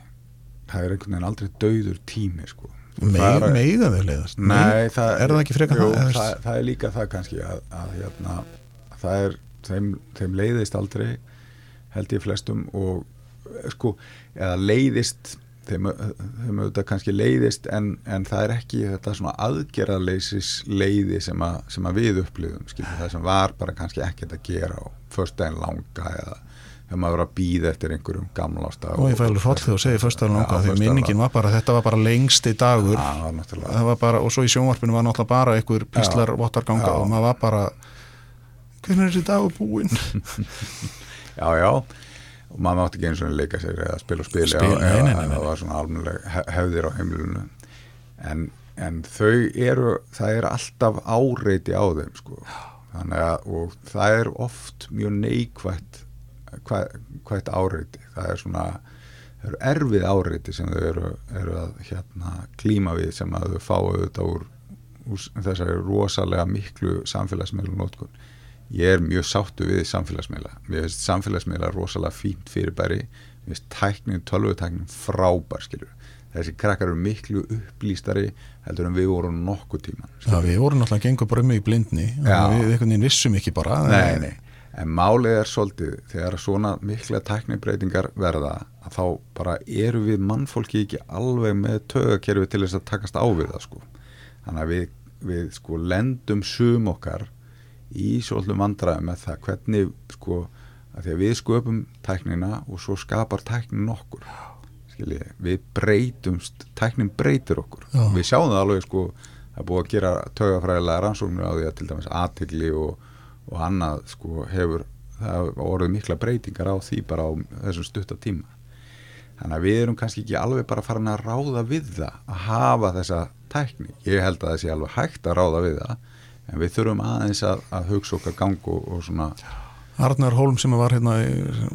Það er einhvern veginn aldrei dauður tími, sko Meg, meiga þeir leiðast Nei, það er það ekki frekar jú, það? það, það er líka það kannski að, að hérna, það er þeim, þeim leiðist aldrei held ég flestum og eh, sko, eða leiðist þeim, þeim auðvitað kannski leiðist en, en það er ekki þetta svona aðgerðarleisis leiði sem, a, sem að við upplifum, skiljið, það sem var bara kannski ekkert að gera á förstæðin langa eða þegar maður var að býða eftir einhverjum gamlásta og ég fælu hróll þegar þú segir förstæðin langa því minningin var bara, þetta var bara lengsti dagur. Ja, var bara, og svo í sjónvarpinu var náttúrulega bara einhver píslar vottarganga og maður var bara hvernig er þessi dagur búinn? [LAUGHS] Já, já. Og maður mátti ekki eins og leika sér eða spila og spila. Það var svona almennileg hefðir á heimilinu. En, en þau eru það er alltaf áreiti á þeim sko. þannig að það er oft mjög neikvægt hvægt áreiti. Það er svona eru erfið áreiti sem þau eru, eru að hérna, klíma við sem að þau fá auðvitað úr, úr þessari rosalega miklu samfélagsmiðlum nótkun ég er mjög sáttu við samfélagsmiðla. Mér finnst samfélagsmiðla rosalega fínt fyrirbæri. Mér finnst tæknin, tölvutæknin frábær skilur þessi krakkar eru miklu upplýstari heldur en við vorum nokkuð tíman Já, við vorum náttúrulega gengur bara um í blindni. Við einhvern veginn vissum ekki bara Nei, nei, en málið er svolítið þegar svona mikla tæknibreitingar verða að þá bara eru við mannfólki ekki alveg með tögakerfi til þess að takast á við það sko. Þannig að við, við sko lendum sum okkar í svolítið vandræði með það hvernig sko að því að við sköpum tæknina og svo skapar tæknin okkur. Skilji, við breytumst tæknin breytir okkur. Já. við sjáum það alveg sko er búið að gera tögafræðilega rannsóknir á því að til dæmis aðtegli og, og annað sko hefur það voruð mikla breytingar á því bara á þessum stuttatíma þannig að við erum kannski ekki alveg bara farin að ráða við það að hafa þessa tækni. Ég held að það sé alveg hægt að ráða við það en við þurfum aðeins að, að hugsa okkar gang og, og svona Arnar Holm sem var hérna í,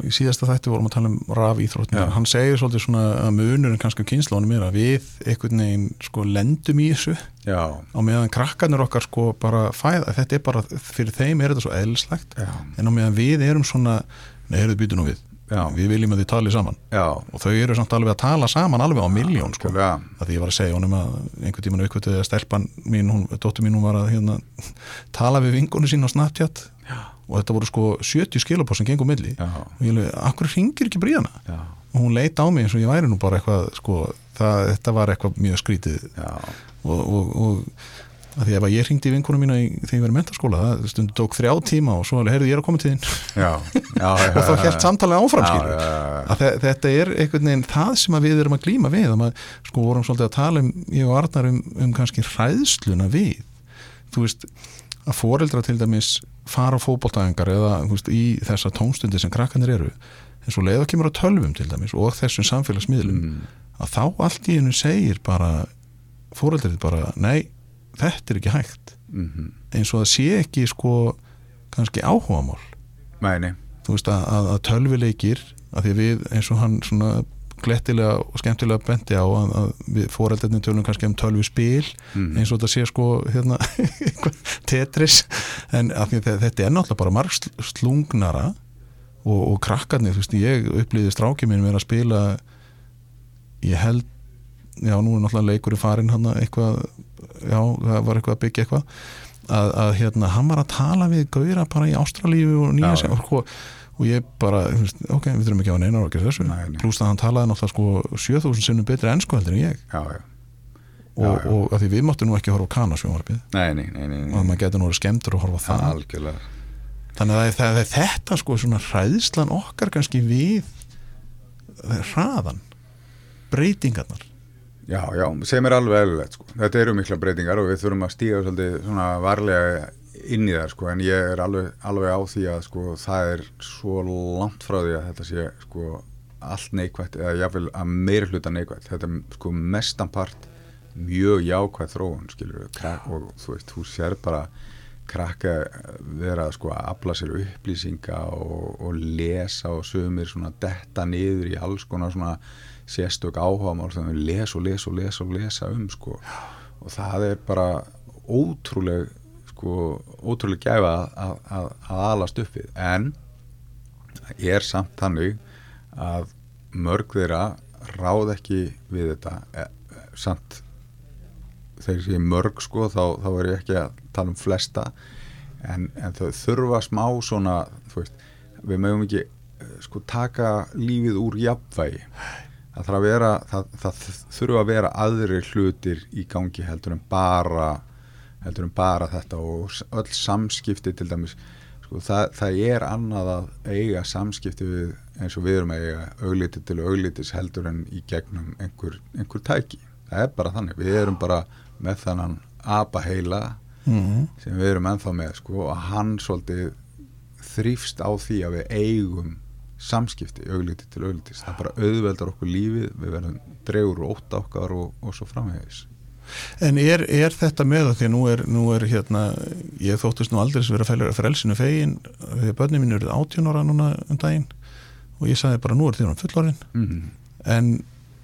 í síðasta þætti vorum að tala um raf íþróttina hann segir svolítið svona að munurinn kannski á kynnslónum er að við einhvern veginn sko lendum í þessu Já. á meðan krakkarnir okkar sko bara fæða, þetta er bara, fyrir þeim er þetta svo eðlislegt en á meðan við erum svona, neður við býtum nú við Já. við viljum að þið tali saman Já. og þau eru samt alveg að tala saman alveg á miljón sko. að því ég var að segja honum að einhvern tíman aukvöldu eða stelpan mín, hún, dóttur mín hún var að hérna, [LAUGHS] tala við vingunni sín á Snapchat Já. Og þetta voru sko 70 skilabóð sem gengum milli. Og ég leiði, akkur ringir ekki bríðana og hún leita á mig eins og ég væri nú bara eitthvað sko, það, þetta var eitthvað mjög skrítið. Og, og, og að því að ég ringdi í vinkunum mína í, þegar ég verið í mentarskóla, það stundu tók þrjá tíma og svo heyrðu ég að koma til þín. [LAUGHS] Og þá helt samtalið áfram að þetta er einhvern veginn það sem við erum að glýma við. Að maður sko vorum svolítið að tala um, ég og Arnar um, um kannski hræðsluna við. Þú veist, að foreldra til dæmis fara á fókbóltæðingar eða veist, í þessa tónstundi sem krakkanir eru eins og leiða kemur á tölvum til dæmis og þessum samfélagsmiðlum mm. að þá allt í hennu segir bara foreldrið bara, nei þetta er ekki hægt mm -hmm. eins og það sé ekki sko kannski áhugamál Mæni. þú veist að, að, að tölvileikir að því við eins og hann svona glettilega og skemmtilega bendi á að, að við fóreldarnir tölum kannski um tölvi spil mm. eins og þetta sé sko hérna, [LAUGHS] tetris en þetta er náttúrulega bara marg slungnara og, og krakkarnir, þú veist, ég upplýði strákið minn með að spila ég held já, nú er náttúrulega leikurinn farin hann eitthvað já, það var eitthvað að byggja eitthvað að, að hérna, hann var að tala við gauðra bara í Ástralífi og nýja og, og ég bara, ok, við þurfum ekki á neinar og ekki þessu, pluss að hann talaði náttúrulega sko 7000 sinnum betri ennsku heldur en ég. Já, já. Já, og, og að því við máttum nú ekki horfa á kanasjónvarpið og að maður getur nú verið skemmtur að horfa það. algjörlega. þannig að það er þetta sko svona hræðslan okkar kannski við hraðan breytingarnar. Já, já, sem er alveg eðlulegt sko. Þetta eru mikla breytingar og við þurfum að stíga svolítið svona varlega inn í það sko en ég er alveg, alveg á því að sko það er svo langt frá því að þetta sé sko allt neikvægt eða jáfnveil að meira hluta neikvægt. Þetta er sko mestanpart mjög jákvægt þróun skilur og þú veist, þú sér bara krakka vera sko að afla sér upplýsinga og, og lesa og sögumir detta niður í alls konar svona sérstök áhuga mál sem við les og les og les og lesa um sko. Og það er bara ótrúleg sko ótrúleg gæfa að, að, að alast upp við. En ég er samt þannig að mörg þeirra ráð ekki við þetta. E, e, samt þegar ég mörg sko þá, þá er ég ekki að tala um flesta. En, en þau þurfa smá svona veist, við mögum ekki eh, sko taka lífið úr jafnvægi. Það vera það, það þurfa að vera aðri hlutir í gangi heldur en bara heldur en bara þetta og öll samskipti til dæmis sko, það, það er annað að eiga samskipti við eins og við erum að eiga augliti til auglitis heldur en í gegnum einhver, einhver tæki. Það er bara þannig, við erum bara með þannan apaheila mm -hmm. sem við erum ennþá með sko, og hann svolítið þrýfst á því að við eigum samskipti augliti til auglitis það bara auðveldar okkur lífið við verðum dregur og ótt okkar og, og svo framhegis En er, er þetta með það því að nú er, nú er hérna, ég þóttist nú aldrei sem verið að frelsinu fegin þegar börnum mín eruð 18 ára núna um daginn og ég sagði bara nú er því að fullorinn mm -hmm. en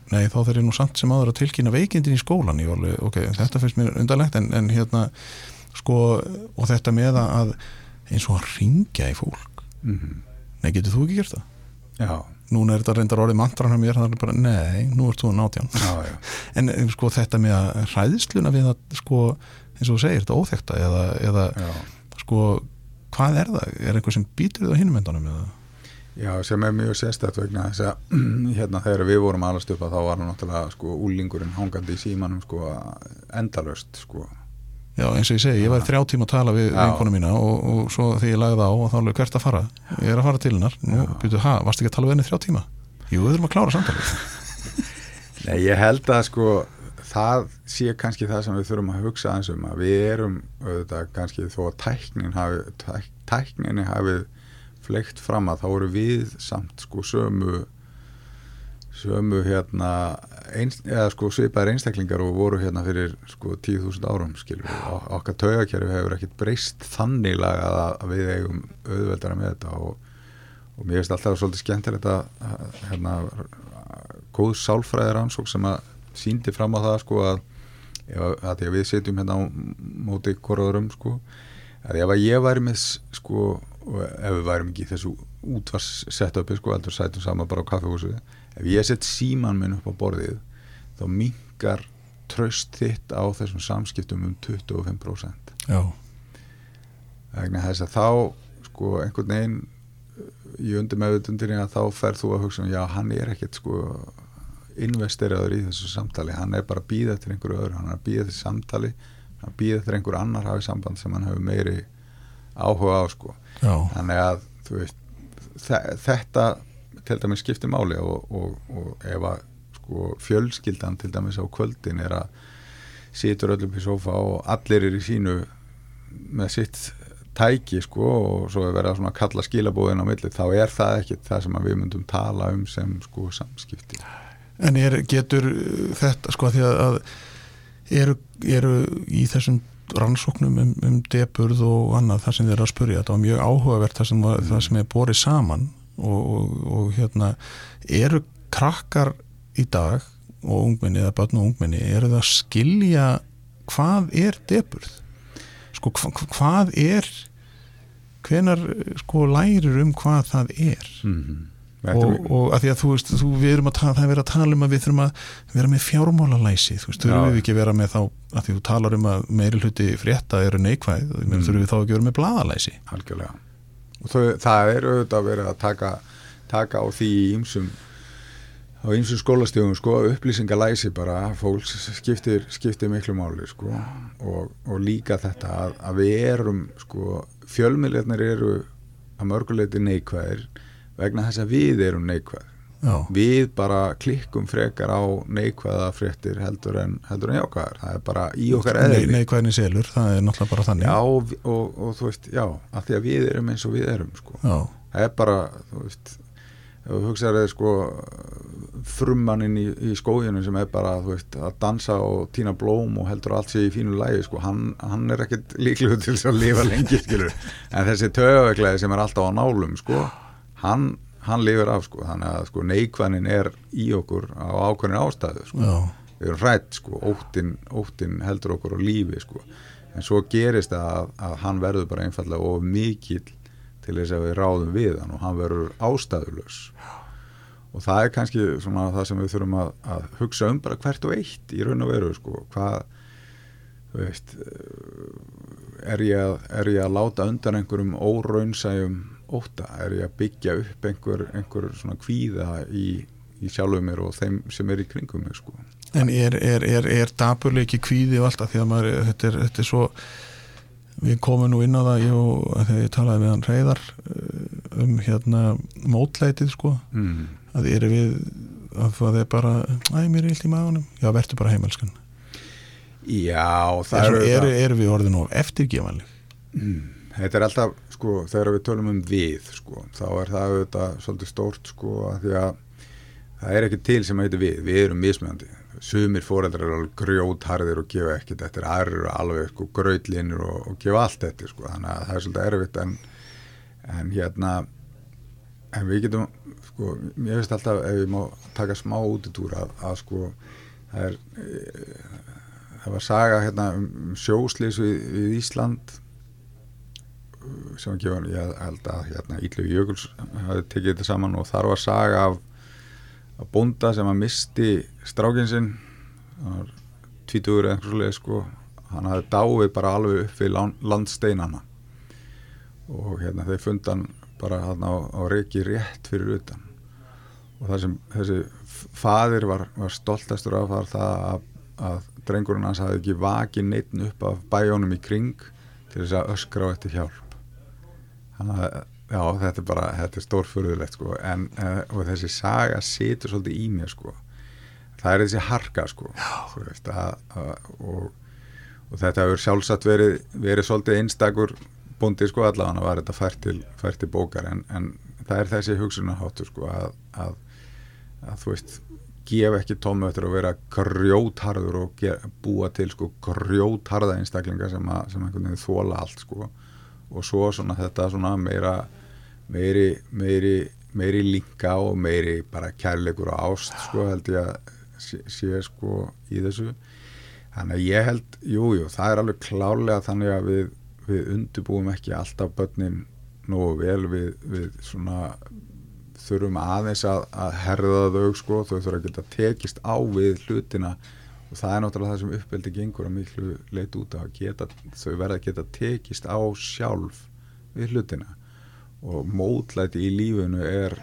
nei þá þeir eru nú samt sem aður að tilkynna veikindin í skólan ég var, ok, þetta finnst mér undarlegt en, en hérna sko og þetta með að eins og að ringja í fólk mm -hmm. nei getur þú ekki gert það? Já núna er þetta reyndar orðið mantran hjá mér það er bara, nei, nú ert þú nátján [LAUGHS] en eh, sko þetta með hræðsluna við að sko eins og þú segir, þetta óþekta eða, eða sko, hvað er það? Er einhver sem býtur þið á hinumendunum eða? Já, sem er mjög sérstætt vegna þess að [CLEARS THROAT] hérna þegar við vorum alast upp að þá var hann náttúrulega sko úlingurinn hangandi í símanum sko endalöst sko Já, eins og ég segi, ég var þrjá tíma að tala við vinkonu mína og, og svo þegar ég lagði á og þá er hvert að fara, ég er að fara til hennar. Nú, byrju, hæ, varst ekki að tala við henni þrjá tíma? Jú, við þurfum að klára samtalið. [LAUGHS] Nei, ég held að sko það sé kannski það sem við þurfum að hugsa eins um að við erum auðvitað kannski þó að tæknin hafi tæk, tækninni hafið fleikt fram að þá eru við samt sko sömu sömu hérna einst, eða sko svipaðir einstaklingar og voru hérna fyrir sko 10.000 árum skilur við, okkar taugakerfi hefur ekkert breyst þannig lagað að við eigum auðveldara með þetta og, og mér finnst alltaf svolítið skemmtilegt að hérna góð sálfræðir ansók sem að síndi fram á það sko að, að því að við setjum hérna á móti korðurum sko að ef að ég væri með sko ef við værim ekki þessu útvarssetupi sko, heldur sætum saman bara á kaffehúsu ef ég sett síman minn upp á borðið þá mingar tröst þitt á þessum samskiptum um 25% Já. Þegar þess að þá sko einhvern veginn í undir meðutundinni að þá ferð þú að hugsa um já hann er ekkert sko investeraður í þessu samtali. Hann er bara að býða til einhverju öðru hann er að býða til samtali hann býða til einhver annar hafið samband sem hann hefur meiri áhuga á sko. Já. þannig að veist þetta til dæmis skiptir máli og, og, og ef að sko, fjölskyldan til dæmis á kvöldin er að situr öllum í sofa og allir er í sínu með sitt tæki sko og svo er verið að kalla skilabóðin á milli þá er það ekkit það sem við myndum tala um sem sko samskipti En er, getur þetta sko því að eru, eru í þessum rannsóknum um, um deburð og annað þar sem þið er að spurja þetta var mjög áhugavert það sem, mm. það sem er borið saman og, og, og hérna eru krakkar í dag og ungminni eða börn og ungminni eru það að skilja hvað er deburð sko hva, hvað er hvenar sko lærir um hvað það er? Mm -hmm. og, og að því að þú veist þú, við erum að tala, það er verið að tala um að við þurfum að vera með fjármálalæsi þú veist, þurfum við ekki að vera með þá að því þú talar um að meiri hluti frétta eru neikvæð, mm. þurfum við þá ekki að vera með bladalæsi Algjörlega og þau, það er auðvitað að vera að taka, taka á því í ymsum á ymsum skólastíðum sko, upplýsingalæsi bara fólks skiptir, skiptir miklu máli sko, og, og líka þetta að, að við erum sko, fjölmiðleirnir eru að mörguleiti neikvæðir vegna þess að við erum neikvæðir Já. við bara klikkum frekar á neikvæða fréttir heldur en, heldur en jákvæðar það er bara í okkar eðli Nei, neikvæðin í selur, það er náttúrulega bara þannig Já, og, og, og þú veist, já, að því að við erum eins og við erum sko. það er bara, þú veist þú hugsaður sko frummaninn í, í skójunum sem er bara veist, að dansa og týna blóm og heldur allt sér í fínu lægi sko. hann, hann er ekkert líkluð til að lifa lengi en þessi tögaveglaði sem er alltaf á nálum sko, hann hann lifir af sko, þannig að sko neikvæðin er í okkur á ákveðin ástæðu sko, Já. við erum hrætt sko óttin, óttin heldur okkur á lífi sko, en svo gerist að, að hann verður bara einfallega of mikill til þess að við ráðum við hann og hann verður ástæðulös og það er kannski svona það sem við þurfum að, að hugsa um bara hvert og eitt í raun og veru sko, hvað veist er ég, að, er ég að láta undan einhverjum óraunsæjum óta, er ég að byggja upp einhver, einhver svona kvíða í, í sjálfum mér og þeim sem er í kringum mig sko. En er, er, er, er daburleiki kvíði og alltaf því að maður, þetta er, þetta er svo við komum nú inn á það ég og þegar ég talaði með hann reyðar uh, um hérna mótleitið sko. Mm. að eru við að það er bara, æ, mér er illt í maðunum já, verður bara heimelskan Já, það eru er er, er við orðin of eftirgefanleg? Mm, Þetta er alltaf, sko, þegar við tölum um við, sko, þá er það auðvitað svolítið stórt, sko, að því að það er ekki til sem heitir við, við erum mismjöndi. Sumir fóreldrar eru alveg grjótharðir og gefa ekkert eftir, aðrir eru alveg, sko, gröðlinir og, og gefa allt eftir, sko, þannig að það er svolítið erfitt en, en hérna, en við getum, sko, ég veist alltaf ef ég má taka smá útitúr að, að sko, það er, e, það var saga hérna um, um sjóslýs við, við Ísland sem var gefan, ég held að hérna Íllu Jökuls hafi tekið þetta saman og þar var saga af, af bonda sem að misti strákin sinn. Það var tvítugur eða einhvers veginn sko. Hann hafi dáið bara alveg upp við landsteinana. Og hérna þeir funda hann bara hann á, á reiki rétt fyrir utan. Og það sem þessi fadir var, var stoltastur af var það að, að drengurinn hans hafi ekki vakið neitt upp af bæjónum í kring til þess að öskra á eftir hjálp þannig að já, þetta er bara, þetta er stórfurðulegt sko, en uh, þessi saga situr svolítið í mér sko. Það er þessi harka sko veist, að, að, og, og þetta hefur sjálfsagt verið, verið svolítið einstakur búndi sko allavega var þetta fært til, fært til bókar. En, en það er þessi hugsunaháttur sko að, að, að þú veist gefa ekki eftir að vera grjótharður og gera, búa til sko grjótharða einstaklinga sem að, sem einhvern veginn þóla allt sko og svo svona þetta svona meira meiri, meiri, meiri linka og meiri bara kærleikur og ást sko held ég að sé, sé sko í þessu. Þannig að ég held, jújú, jú, það er alveg klálega þannig að við, við undubúum ekki alltaf börnin nógu vel við, við svona þurfum aðeins að, að herða þau sko, þau þurfum að geta tekist á við hlutina og það er náttúrulega það sem uppveldi gengur að miklu leit út að geta, þau verða að geta tekist á sjálf við hlutina. Og mótlæti í lífunu er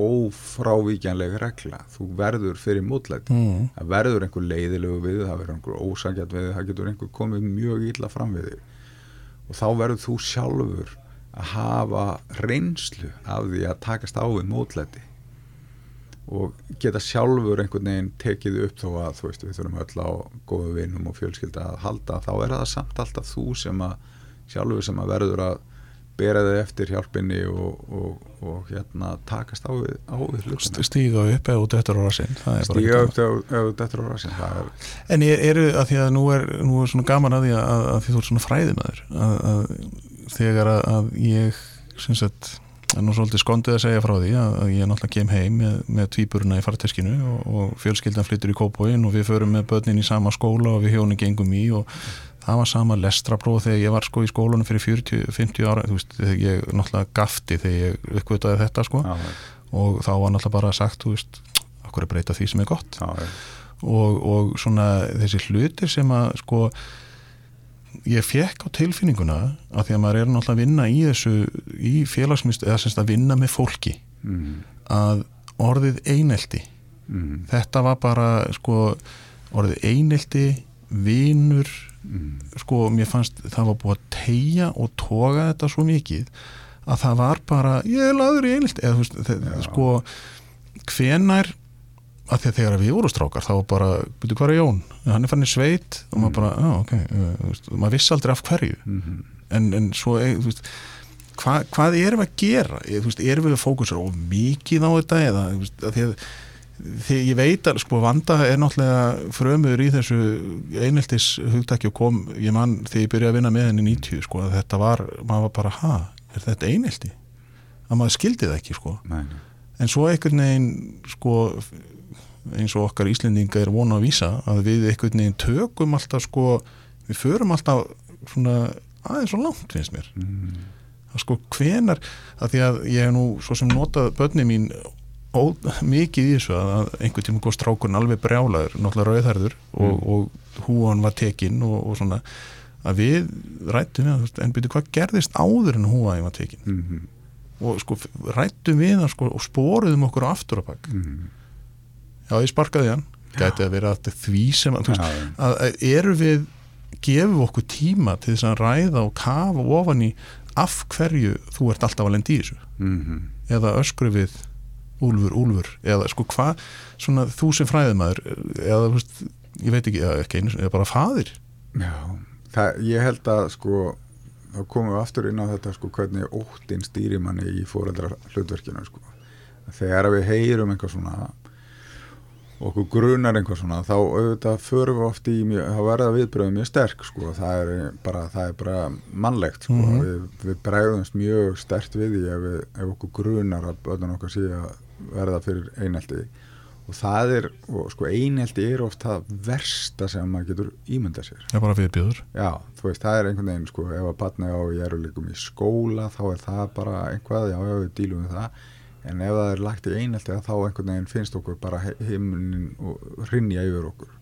ófrávíkjanlega regla. Þú verður fyrir mótlæti. Mm. það verður einhver leiðilegu við það verður einhver ósangjart við það getur einhver komið mjög illa fram við þig. Og þá verður þú sjálfur að hafa reynslu af því að takast á við mótlæti og geta sjálfur einhvern veginn tekið upp þó að þú veist við þurfum öll á góðu vinnum og fjölskylda að halda þá er það samt alltaf þú sem að sjálfur sem að verður að bera þig eftir hjálpinni og, og, og hérna takast á við, á við. Stíga upp eða út eftir orðasinn. Stíga upp eða út eftir orðasinn. Er... En eru að því að nú er, nú er svona gaman að því að, að því þú er svona fræðinaður að, að þegar að ég syns að það er nú svolítið skondið að segja frá því að, ég náttúrulega kem heim með, með tvíburuna í farteskinu og, og fjölskyldan flyttur í kópóin og við förum með börnin í sama skóla og við hjónu gengum í og það var sama lestrapróf þegar ég var sko í skólunum fyrir 40-50 ára þú veist, ég náttúrulega gafti þegar ég uppvitaði þetta sko. Já, og þá var náttúrulega bara sagt, þú veist okkur er breyta því sem er gott. Já, og, og svona þessi hlutir sem að sko ég fekk á tilfinninguna að því að maður er náttúrulega að vinna í þessu í félagsmynd, eða semst að vinna með fólki mm. að orðið einelti mm. þetta var bara sko orðið einelti, vinur mm. sko mér fannst það var búið að tegja og toga þetta svo mikið að það var bara ég er laður í einelti eða þú veist, sko hvenar að því að þegar við vorum strákar þá bara, byrju hvað er Jón? hann er fann í sveit og maður mm. bara, já ok veist, maður vissi aldrei af hverju mm -hmm. en, en svo, e, þú veist hva, hvað erum við að gera? E, veist, erum við að fókusera of mikið á þetta eða, þú veist, að því að því ég veit að sko vanda er náttúrulega frömur í þessu eineltis hugdæki og kom, ég mann þegar ég byrjaði að vinna með henni 90 sko að þetta var, maður var bara ha, er þetta einelti? að maður skildi það ekki sko Nei. en svo einhvern veginn sko eins og okkar Íslendinga er vona að vísa að við einhvern veginn tökum alltaf sko, við förum alltaf svona aðeins svo langt finnst mér mm. að sko hvenar að því að ég hef nú svo sem notað börni mín ó, mikið í þessu að einhvern tíma góð strákurinn alveg brjálaður, náttúrulega rauðherður og, mm. og húan var tekinn og, og svona að við rættum við veist, en byrju hvað gerðist áður en húaði var tekin mm og sko rættum við hann sko og spóruðum okkur aftur á bakk -hmm. Já ég sparkaði hann, gæti að vera að því sem að, veist, að, að eru við gefum okkur tíma til þess að ræða og kafa ofan í af hverju þú ert alltaf að lendi í þessu? Mhm. eða öskru við úlfur, úlfur? Eða sko hvað, svona þú sem fræðumæður eða veist, ég veit ekki eða ekki einu, eða bara faðir? Já, það, ég held að sko þá komum við aftur inn á þetta sko hvernig óttinn stýri manni í fóreldra hlutverkinu sko. Þegar við heyrum einhver svona okkur grunar einhver svona þá auðvitað förum við oft í mjög, þá verða viðbröðum mjög sterk sko. Það er bara, það er bara mannlegt sko. Mhm. við, við bregðumst mjög sterkt við því ef, við, ef okkur grunar að börnun okkar sé að verða fyrir einelti. Og það er, og sko einelti er oft það versta sem maður getur ímyndað sér. Er bara viðbjöður Já, þú veist, það er einhvern veginn sko, ef að batna á í eruleikum í skóla þá er það bara einhvað, já, já, við dílum við það en ef það er lagt í einelti þá einhvern veginn finnst okkur bara heiminin og hrinja yfir okkur.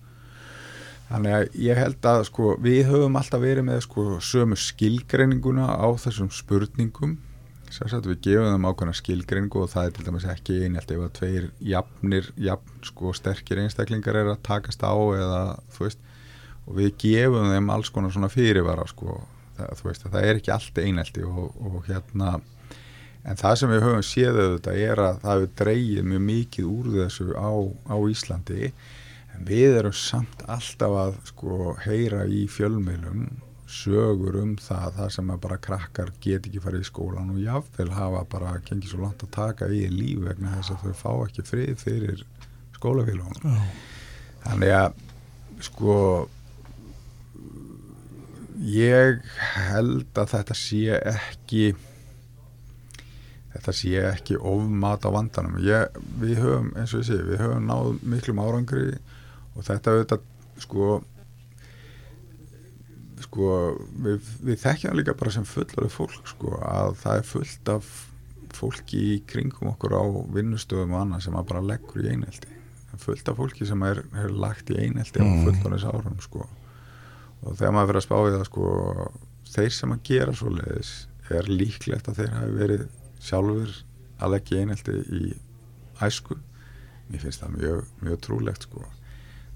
Þannig að ég held að sko, við höfum alltaf verið með sko, sömu skilgreininguna á þessum spurningum. Sérsagt við gefum þeim ákveðna skilgreiningu og það er til dæmis ekki einelti ef að tveir jafnir, jafn sko sterkir einstaklingar er að takast á eða þú veist. Og við gefum þeim alls konar svona fyrirvara sko, það, þú veist að það er ekki allt einelti og, og hérna en það sem við höfum séð auðvitað er að það hefur dreigið mjög mikið úr þessu á, á Íslandi. En við erum samt alltaf að sko heyra í fjölmiðlum sögur um það það sem að bara krakkar get ekki farið í skólan og jáfnvel hafa bara gengið svo langt að taka í líf vegna þess að þau fá ekki frið fyrir skólafélagum þannig að sko ég held að þetta sé ekki þetta sé ekki ofmat á vandanum. Ég, við höfum, eins og ég sé, við höfum náð miklum árangri og þetta auðvitað sko sko við, við þekkjum líka bara sem fullari fólk sko að það er fullt af fólki í kringum okkur á vinnustöðum og annað sem að bara leggur í einelti. Fullt af fólki sem er, er lagt í einelti á Mm. fullorins árum sko. Og þegar maður fyrir að spá í það sko þeir sem að gera svo leiðis er líklegt að þeir hafi verið sjálfur að leggja í einelti í æsku. Mér finnst það mjög, mjög trúlegt sko.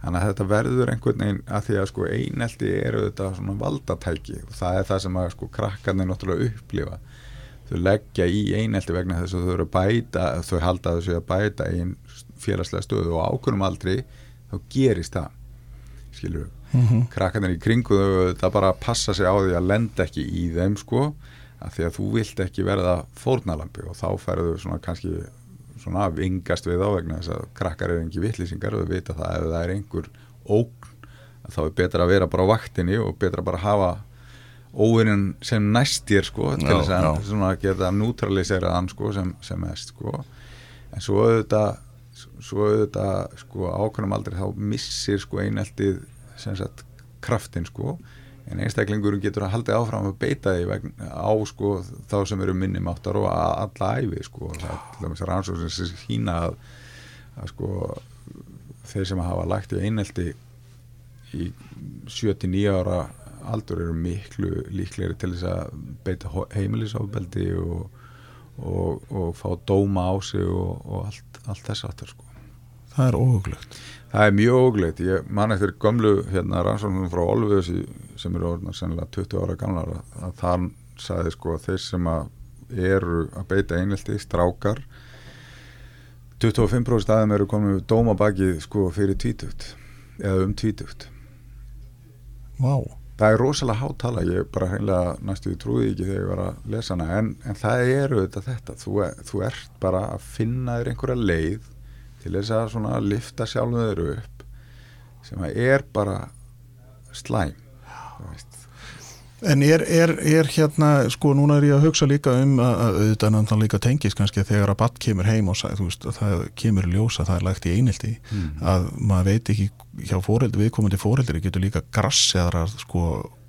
Þannig að þetta verður einhvern veginn að því að sko einelti eru þetta svona valdatæki. Og það er það sem að sko krakkarnir náttúrulega upplifa. Þau leggja í einelti vegna þess að þau eru að bæta þau halda þessu að bæta einn félagslega stöðu og ákvörnum aldrei þá gerist það. Skilur mm -hmm. krakkarnir í kringu þau það bara passa sig á því að lenda ekki í þeim sko að því að þú vilt ekki verða fórnalambi og þá ferðu svona kannski svona vingast við á vegna þess að krakkar eru engi vittlýsingar og þau vita það. Ef það er einhver ógn þá er betra að vera bara á vaktinni og betra bara að hafa óvinnin sem næstir sko til þess að já. svona geta neutralisera hann sko sem, sem mest sko. En svo auðvitað svo auðvitað sko ákveðnum aldrei þá missir sko eineltið sem sagt kraftin sko en einstaklingurum getur að halda áfram að beita því á sko þá sem eru minni máttar og að alla æfi sko. Það er rannsókn sem sína að, að sko þeir sem hafa lagt í einelti í 7-9 ára aldur eru miklu líklegri til þess að beita heimilisofbeldi og, og, og fá dóma á sig og, og allt, allt þess aftur sko. það er óhuglegt. Það er mjög ógleit, ég man eftir gömlu hérna rannsóknum frá Olfus sem eru orðnar sennilega 20 ára gamlar að, að þann sagði sko að þeir sem að eru að beita einelti strákar 25% staðum eru komið við dómabaki sko fyrir tvítugt eða um tvítugt Vá, það er rosalega hátala, ég bara hreinlega næstu ég trúði ekki þegar ég var að lesa hana en, en það eru þetta þetta þú, er, þú ert bara að finna þér einhverja leið til þess að svona lifta sjálfum þeir upp sem að er bara slæm. En er, er, er hérna, sko núna er ég að hugsa líka um að, að auðvitað náttúrulega líka tengis kannski að þegar að batt kemur heim og þú veist, að það kemur í ljós að það er lagt í einildi Mm. að maður veit ekki hjá fóreldri, viðkomandi fóreldri getur líka grassiðar sko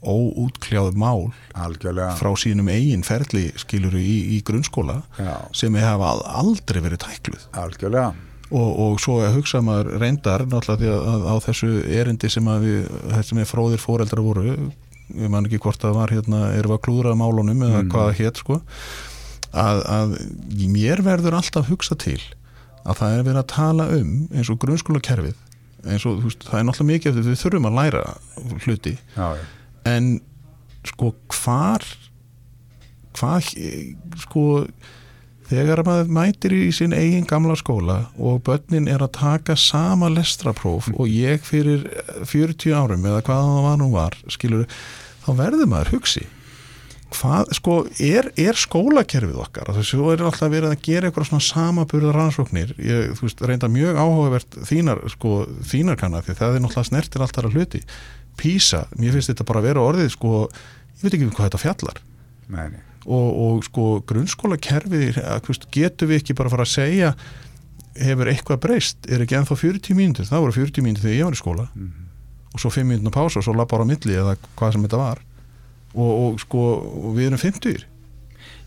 óútkljáð mál algjörlega. frá sínum eigin ferli skiluru í, í grunnskóla já, sem hefa aldrei verið tækluð. Algjörlega og, og svo að hugsa maður reyndar náttúrulega því að, að á þessu erindi sem að við, sem við fróðir fóreldra voru ég man ekki hvort það var hérna, erum við að klúðra málunum eða Mm. hvað það hétt sko að, að mér verður alltaf hugsa til að það er verið að tala um eins og grunnskóla kerfið eins og veist, það er náttúrulega mikið eftir við þurfum að læra hluti já, já, en sko hvar hvað sko þegar maður mætir í sinn eigin gamla skóla og börnin er að taka sama lestrapróf og ég fyrir 40 árum eða hvað það var nú var skilur, þá verður maður hugsi. Hvað, sko, er, er skólakerfið okkar, þessu er alltaf verið að gera eitthvað svona samaburðar rannsóknir. Ég, þú veist, reynda mjög áhugavert þínar, sko, þínar kannar, því það er náttúrulega snertir allt þar að hluti. PISA, mér finnst þetta bara að vera orðið, sko ég veit ekki um hvað þetta fjallar. Nei, nei og, og sko grunnskóla kerfið getur við ekki bara fara að segja hefur eitthvað breyst? Er ekki ennþá 40 mínútur, það voru 40 mínútur þegar ég var í skóla. Mhm. og svo 5 mínútur pása og svo lappa á milli eða hvað sem þetta var. Og, og sko og við erum 50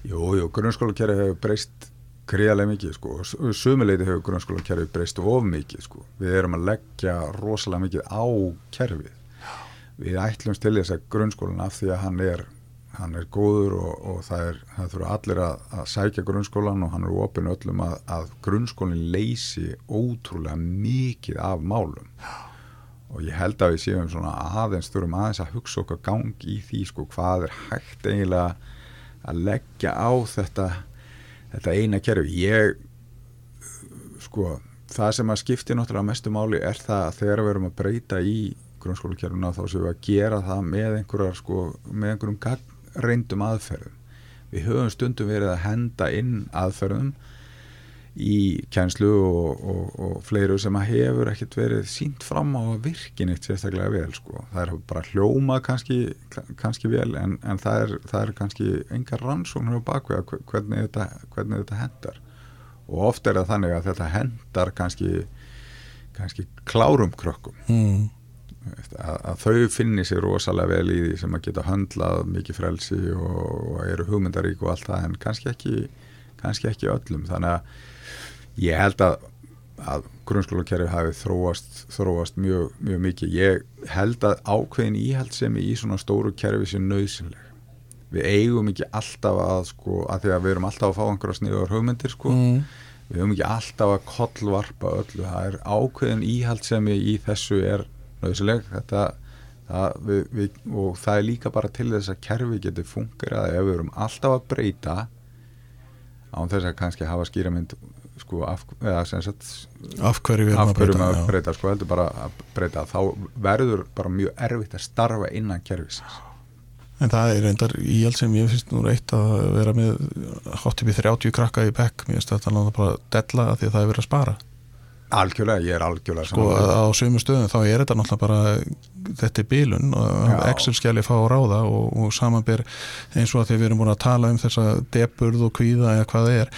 Jú, jú, grunnskólakerfi hefur breyst gríðarlega mikið, sko, og sumuleiti hefur grunnskólakerfi breyst of mikið, sko. Við erum að leggja rosalega mikið á kerfið. Við ætlumst til þess að grunnskólan af því að hann er hann er góður og, og það er það þurfa allir að, að sækja grunnskólan og hann er opinn öllum að, að grunnskólinn leysi ótrúlega mikið af málum. Og ég held að við séum svona aðeins þurfum aðeins að hugsa okkar gang í því sko hvað er hægt eiginlega að leggja á þetta þetta eina kerfi. Ég sko það sem að skipti náttúrulega mestu máli er það að þegar við erum að breyta í grunnskólakerfuna þá séum við að gera það með einhverjar sko með einhverjum reyndum aðferðum við höfum stundum verið að henda inn aðferðum í kjænslu og, og, og fleiru sem að hefur ekkert verið sínt fram á virkin eitt sérstaklega vel sko. það er bara hljómað kannski, kannski vel en, en það, er, það er kannski engar rannsóknir á bakvega hvernig þetta, hvernig þetta hendar og oft er það þannig að þetta hendar kannski, kannski klárum krökkum mm. Að, að þau finni sér rosalega vel í því sem að geta höndlað mikið frelsi og, og eru hugmyndarík og allt það en kannski ekki, kannski ekki öllum. Þannig að ég held að, að grunnskólakerfi hafi þróast, þróast mjög, mjög mikið. Ég held að ákveðin íhaldsemi í svona stóru kerfi sé nöðsynleg við eigum ekki alltaf að sko, að því að við erum alltaf að fá einhverja sniður hugmyndir sko. Mm. við höfum ekki alltaf að kollvarpa öllu, það er ákveðin íhaldsemi í þessu er nöðsileg þetta það, við, við, og það er líka bara til þess að kerfi geti fungerað. Ef við erum alltaf að breyta án þess að kannski hafa skýramynd sko af, eða sagt af hverju við erum af að hverju breyta maður já. breyta sko heldur bara að breyta. Þá verður bara mjög erfitt að starfa innan kerfisins. En það er reyndar í allt sem ég finnst nú reitt að vera með hátt upp í 30 krakka í bekk. Mér finnst þetta náttúrulega bara della að því að það er verið að spara algjörlega, ég er algjörlega sko á sömu stöðum þá er þetta náttúrulega bara þetta er bilun og Já. Excel-skjali fá að ráða og, og samanber eins og að því við erum búin að tala um þessa deburð og kvíða eða hvað það er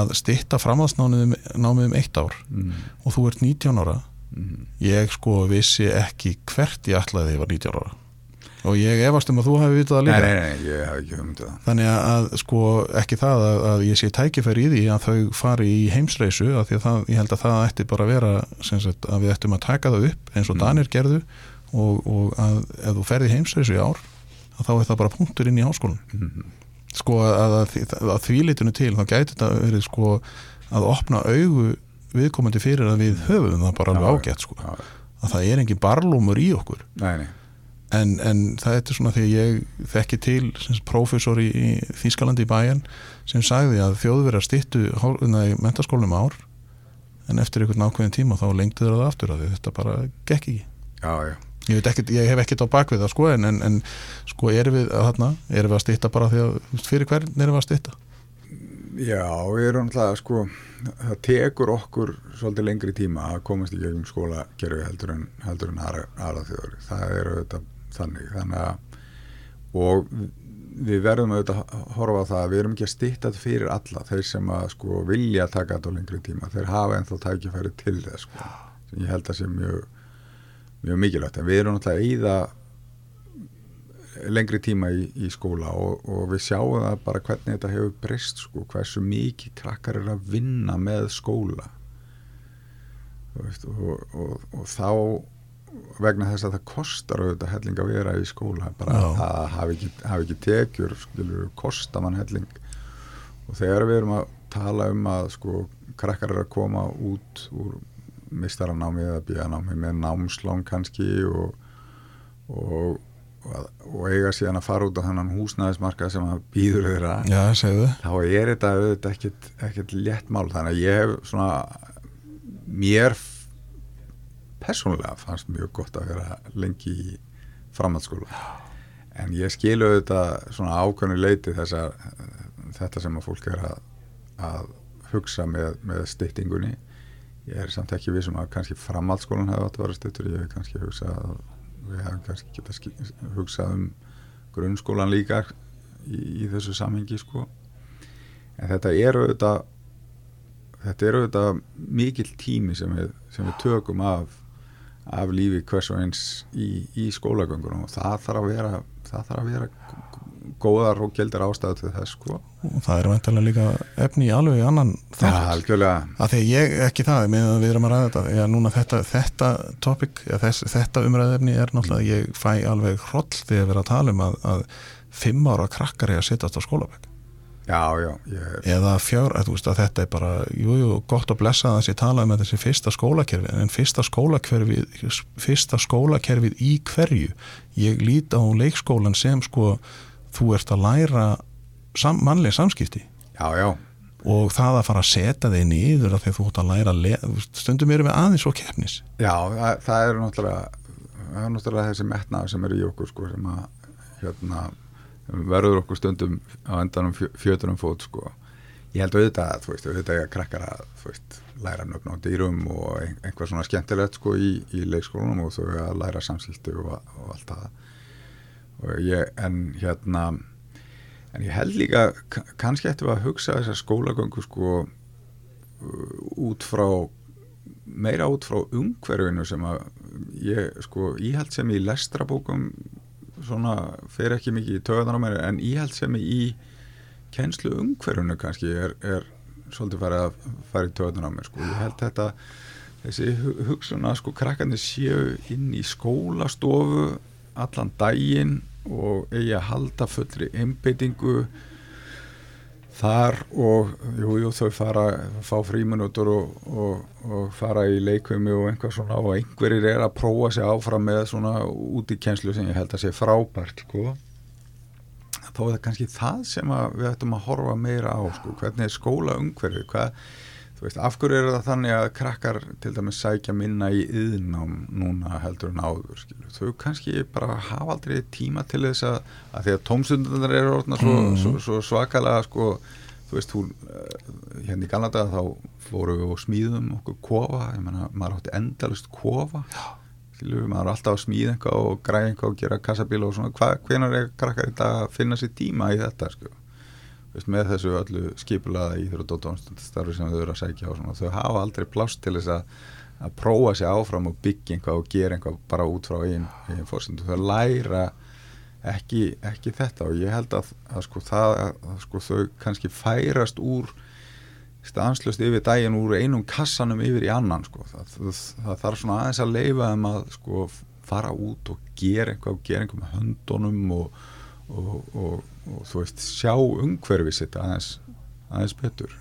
að stitta framhaldsnámið námið um eitt ár mm, og þú ert 19 ára. Mm, ég sko vissi ekki hvert ég ætlaði þegar ég var 19 ára og ég efast um að þú hefði vitað nei, líka. Nei, nei, ég hef ekki hugmyndið það. Þannig að sko ekki það að, að ég sé tækifæri í því að þau fari í heimsreisu af því að það, ég held að það ætti bara að vera sagt, að við ættum að taka það upp eins og Mm. Danir gerðu og, og að ef þú ferði heimsreisu í ár að þá er það bara punktur inn í háskólan mm, sko að, að, að því litinu til þá gæti þetta verið sko að opna augu viðkomandi fyrir að við höfum það bara alveg ágætt sko. Að það er engin barlúmur í okkur. Nei, nei en, en það er svona því ég þekki til prófessor í, í Þýskalandi í bæjan sem sagði að þjóðverjar stýttu mentaskólum ár en eftir einhvern ákveðin tíma þá lengdi það aftur að þetta bara gekk ekki. Já, já, ég, ekkit, ég hef ekkert á bakvið það sko en, en, en sko erum við að þarna erum við að stýtta bara því að fyrir hvern erum við að stýtta Já, við erum alltaf sko, það tekur okkur svolítið lengri tíma að komast í gegnum skólakerfi heldur en, heldur en aðra, aðra þjóður. Það er auðvitað þannig. Þannig að og við verðum auðvitað að horfa á það að við erum ekki að stýtta þetta fyrir alla. Þeir sem að sko vilja taka þetta á lengri tíma, þeir hafa ennþá tækifæri til þess sko. Ég held að sé mjög, mjög mikilvægt. En við erum alltaf að eyða lengri tíma í, í skóla og, og við sjáum það bara hvernig þetta hefur breyst sko, hversu mikið krakkar er að vinna með skóla og, og, og þá vegna þess að það kostar auðvitað helling að vera í skóla bara Já. að hafa ekki, hafa ekki tekjur skilur, kosta mann helling. Og þegar við erum að tala um að sko krakkar eru að koma út úr mistaranámi eða bíanámi með námslán kannski og, og, og, og eiga síðan að fara út á þennan húsnæðismarka sem að býður þeirra Já, þá er þetta auðvitað ekkert, ekkert létt mál. Þannig að ég hef svona mér f- persónulega fannst mjög gott að vera lengi í framhaldsskóla. En ég skilu auðvitað svona ákveðnu leiti þess að þetta sem að fólk er að, að hugsa með, með styttingunni. Ég er samt ekki vissum að kannski framhaldsskólan hefði átt að vera styttur ég hef kannski hugsað að við hefum kannski geta ski- hugsað um grunnskólan líka í, í þessu samhengi sko. En þetta er auðvitað þetta er auðvitað mikill tími sem við, sem við tökum af af lífi hvers og eins í, í skólagöngunum. Og það þarf að vera það þarf að vera góðar og gildar ástæðu til þess sko. Og það er vantilega líka efni í alveg annan þátt. algjörlega. Að því ég, ekki það, með að við erum að ræða þetta já, núna þetta, þetta topic já, þess, þetta umræðefni er náttúrulega ég fæ alveg hroll þegar við erum að tala um að, að fimm ára krakkar er að sittast á skólabæk já, já, er, eða fjár, að, veist að þetta er bara jú, jú, gott að blessa það sem ég tala um að þessi fyrsta skólakerfi, en fyrsta skólakerfið fyrsta skólakerfið í hverju, ég lít á leikskólan sem sko þú ert að læra sam, mannleg samskipti. Já, já. Og það að fara að setja þig niður að þú ert að læra að stundum erum við aðeins og keppnis. Já, það, það er náttúrulega er náttúrulega þessi metnaður sem er í okkur sko, sem að hérna, verður okkur stundum á endanum fjö, fjöturum fót sko. ég held auðvitað að þú veist, auðvitað ég að krakkar að veist, læra nöfn á dýrum og ein, einhvað svona skemmtilegt sko, í, í leikskólanum og þau að læra samskilti og, og allt það og ég, en hérna en ég held líka ka- kannski við að hugsa þessar skólagöngu sko út frá meira út frá umhverfinu sem að ég sko íhald sem í lestrabókum svona fer ekki mikið í töðan á mér en íhald sem í kennslu umhverfinu kannski er, er svolítið farið að fara í töðan á mér sko. Ég held þetta þessi hu- hugsun að sko krakkarnir séu inn í skólastofu allan daginn og eigi að halda fullri einbeitingu þar og jú, jú, þau fara fá fríminútur og, og, og fara í leikvimi og einhvað svona og einhverjir er að prófa sig áfram með svona út í kjenslu sem ég held að sé frábært sko. þá er það kannski það sem við ættum að horfa meira á sko. hvernig er skóla umhverfi hvað, þú veist, af hverju er það þannig að krakkar til dæmis sækja minna í yðnám núna heldur en áður skilur. þau kannski bara hafa aldrei tíma til þess að, að því að tómstundunar eru orðna svo, Mhm. svo, svo svakalega sko, þú veist, hún eh, hérna í galnadaga þá fórum við og smíðum okkur kofa, ég menna, maður átti endalust kofa skilur, maður er alltaf að smíða eitthvað og græða eitthvað og gera kassabíla og svona, hvað, hvenar er krakkar dag að finna sér tíma í þetta Þú veist, með þessu öllu skipulaða íþrótt og tónstarfi sem þau eru að sækja á svona. þau hafa aldrei plást til þess að, að prófa sig áfram og byggja einhvað og gera einhvað bara út frá einn ein fórsendu þau læra ekki, ekki þetta og ég held að, að, sko, það, að sko, þau kannski færast úr stanslust yfir daginn úr einum kassanum yfir í annan sko. það, það, það þarf svona aðeins að leifa þeim að sko, fara út og gera eitthvað og gera eitthvað með höndunum og, og, og, og þú veist sjá umhverfi sitt aðeins, aðeins betur.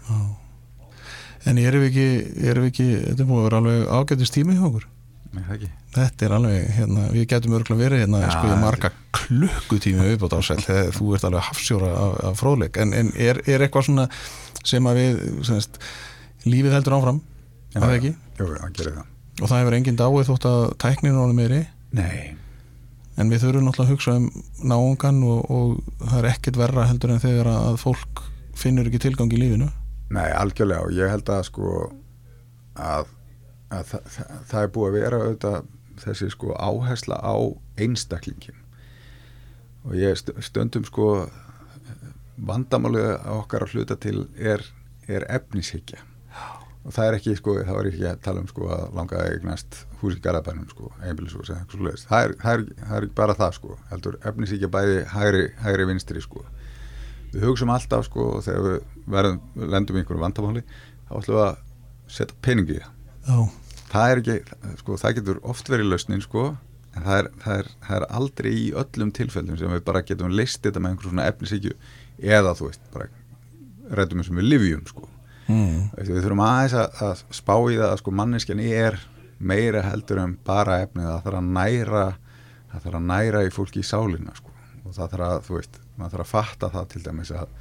En erum við ekki, erum við ekki þetta er búið að vera alveg ágætist tími hjá okkur? Nei, það ekki? Þetta er alveg, hérna, við getum örgulega verið hérna, Já, sko, marga klukkutími viðbót ásæl, þú ert alveg hafsjóra af, af fróðleik, en, en er, er eitthvað svona sem að við semst, lífið heldur áfram, Já, það ekki? Jú, það gerir það. Og það hefur enginn dáið þótt að tækninu ánum meiri, Nei, en við þurfum náttúrulega að hugsa um náungan og, og það er ekkert verra heldur en þegar að fólk finnur ekki tilgang í lífinu. Nei, algjörlega. Og ég held að sko að, að það, það, það er búið að vera auðvitað þessi sko áhersla á einstaklingin og ég st- stundum sko vandamálið okkar að hluta til er, er efnishyggja og það er ekki sko, þá er ekki að tala um sko að langa að eignast hús í Garabænum sko, einbílisús eða eitthvað svo leiðist það það, er, það er ekki bara það sko heldur efnishyggja bæði hægri, hægri vinstri sko. Við hugsum alltaf sko og þegar við verðum, lendum í einhverju vandamáli þá ætlum við að setja peningi í það. Það er ekki, sko, það getur oft verið lausnin, sko, en það er, það er, það er aldrei í öllum tilfellum sem við bara getum leist þetta með einhverjum svona efnisíkju eða, þú veist, bara mm. við þurfum aðeins að, að spá í það að sko manneskjan er meira heldur en bara efnið, það þarf að næra það þarf að næra í fólki í sálinna, sko, og það þarf að, þú veist maður þarf að fatta það til dæmis að,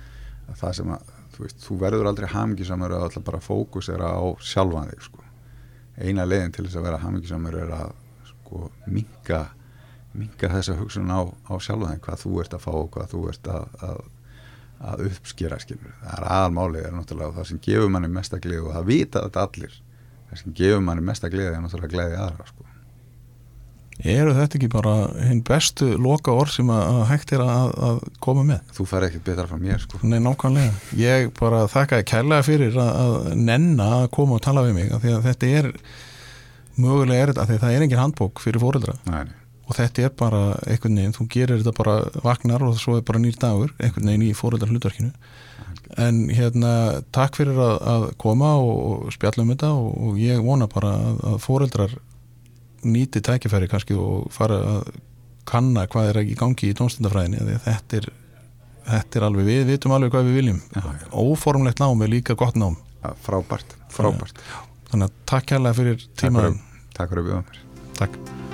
að það sem að, þú veist, þú verður aldrei hamingisamur að alltaf bara fókusera á sjálfan þig, sko. Eina leiðin til þess að vera hamingisamur er að sko minga minga þessa hugsun á, á sjálfan þig hvað þú ert að fá og hvað þú ert að, að, að uppskera, skilur það er aðalmálið, er náttúrulega það sem gefur manni mesta gleði og það vita þetta allir það sem gefur manni mesta gleði er náttúrulega gleði aðra, sko Eru þetta ekki bara hinn bestu loka orð sem að hægt er að, að koma með? Þú fær ekkert betra frá mér sko. Nei, nákvæmlega. Ég bara þakkaði kærlega fyrir að, að nenna að koma og tala við mig af því að þetta er mögulega er þetta, af því að það er engin handbók fyrir fóreldra Nei. Og þetta er bara einhvern veginn, þú gerir þetta bara vagnar og svo er bara nýr dagur einhvern veginn í fóreldra hlutverkinu en hérna, takk fyrir að, að koma og, spjalla um þetta og, og ég vona bara að, að fóreldrar nýti tækifæri kannski og fara að kanna hvað er ekki í gangi í tónstundafræðinni þetta er, þetta er alveg, við vitum alveg hvað við viljum. Já, já. óformlegt nám er líka gott nám. Ja, Frábært, frábært. Þannig að takk kærlega fyrir tímaðum Takk fyrir að bjóða mér. Takk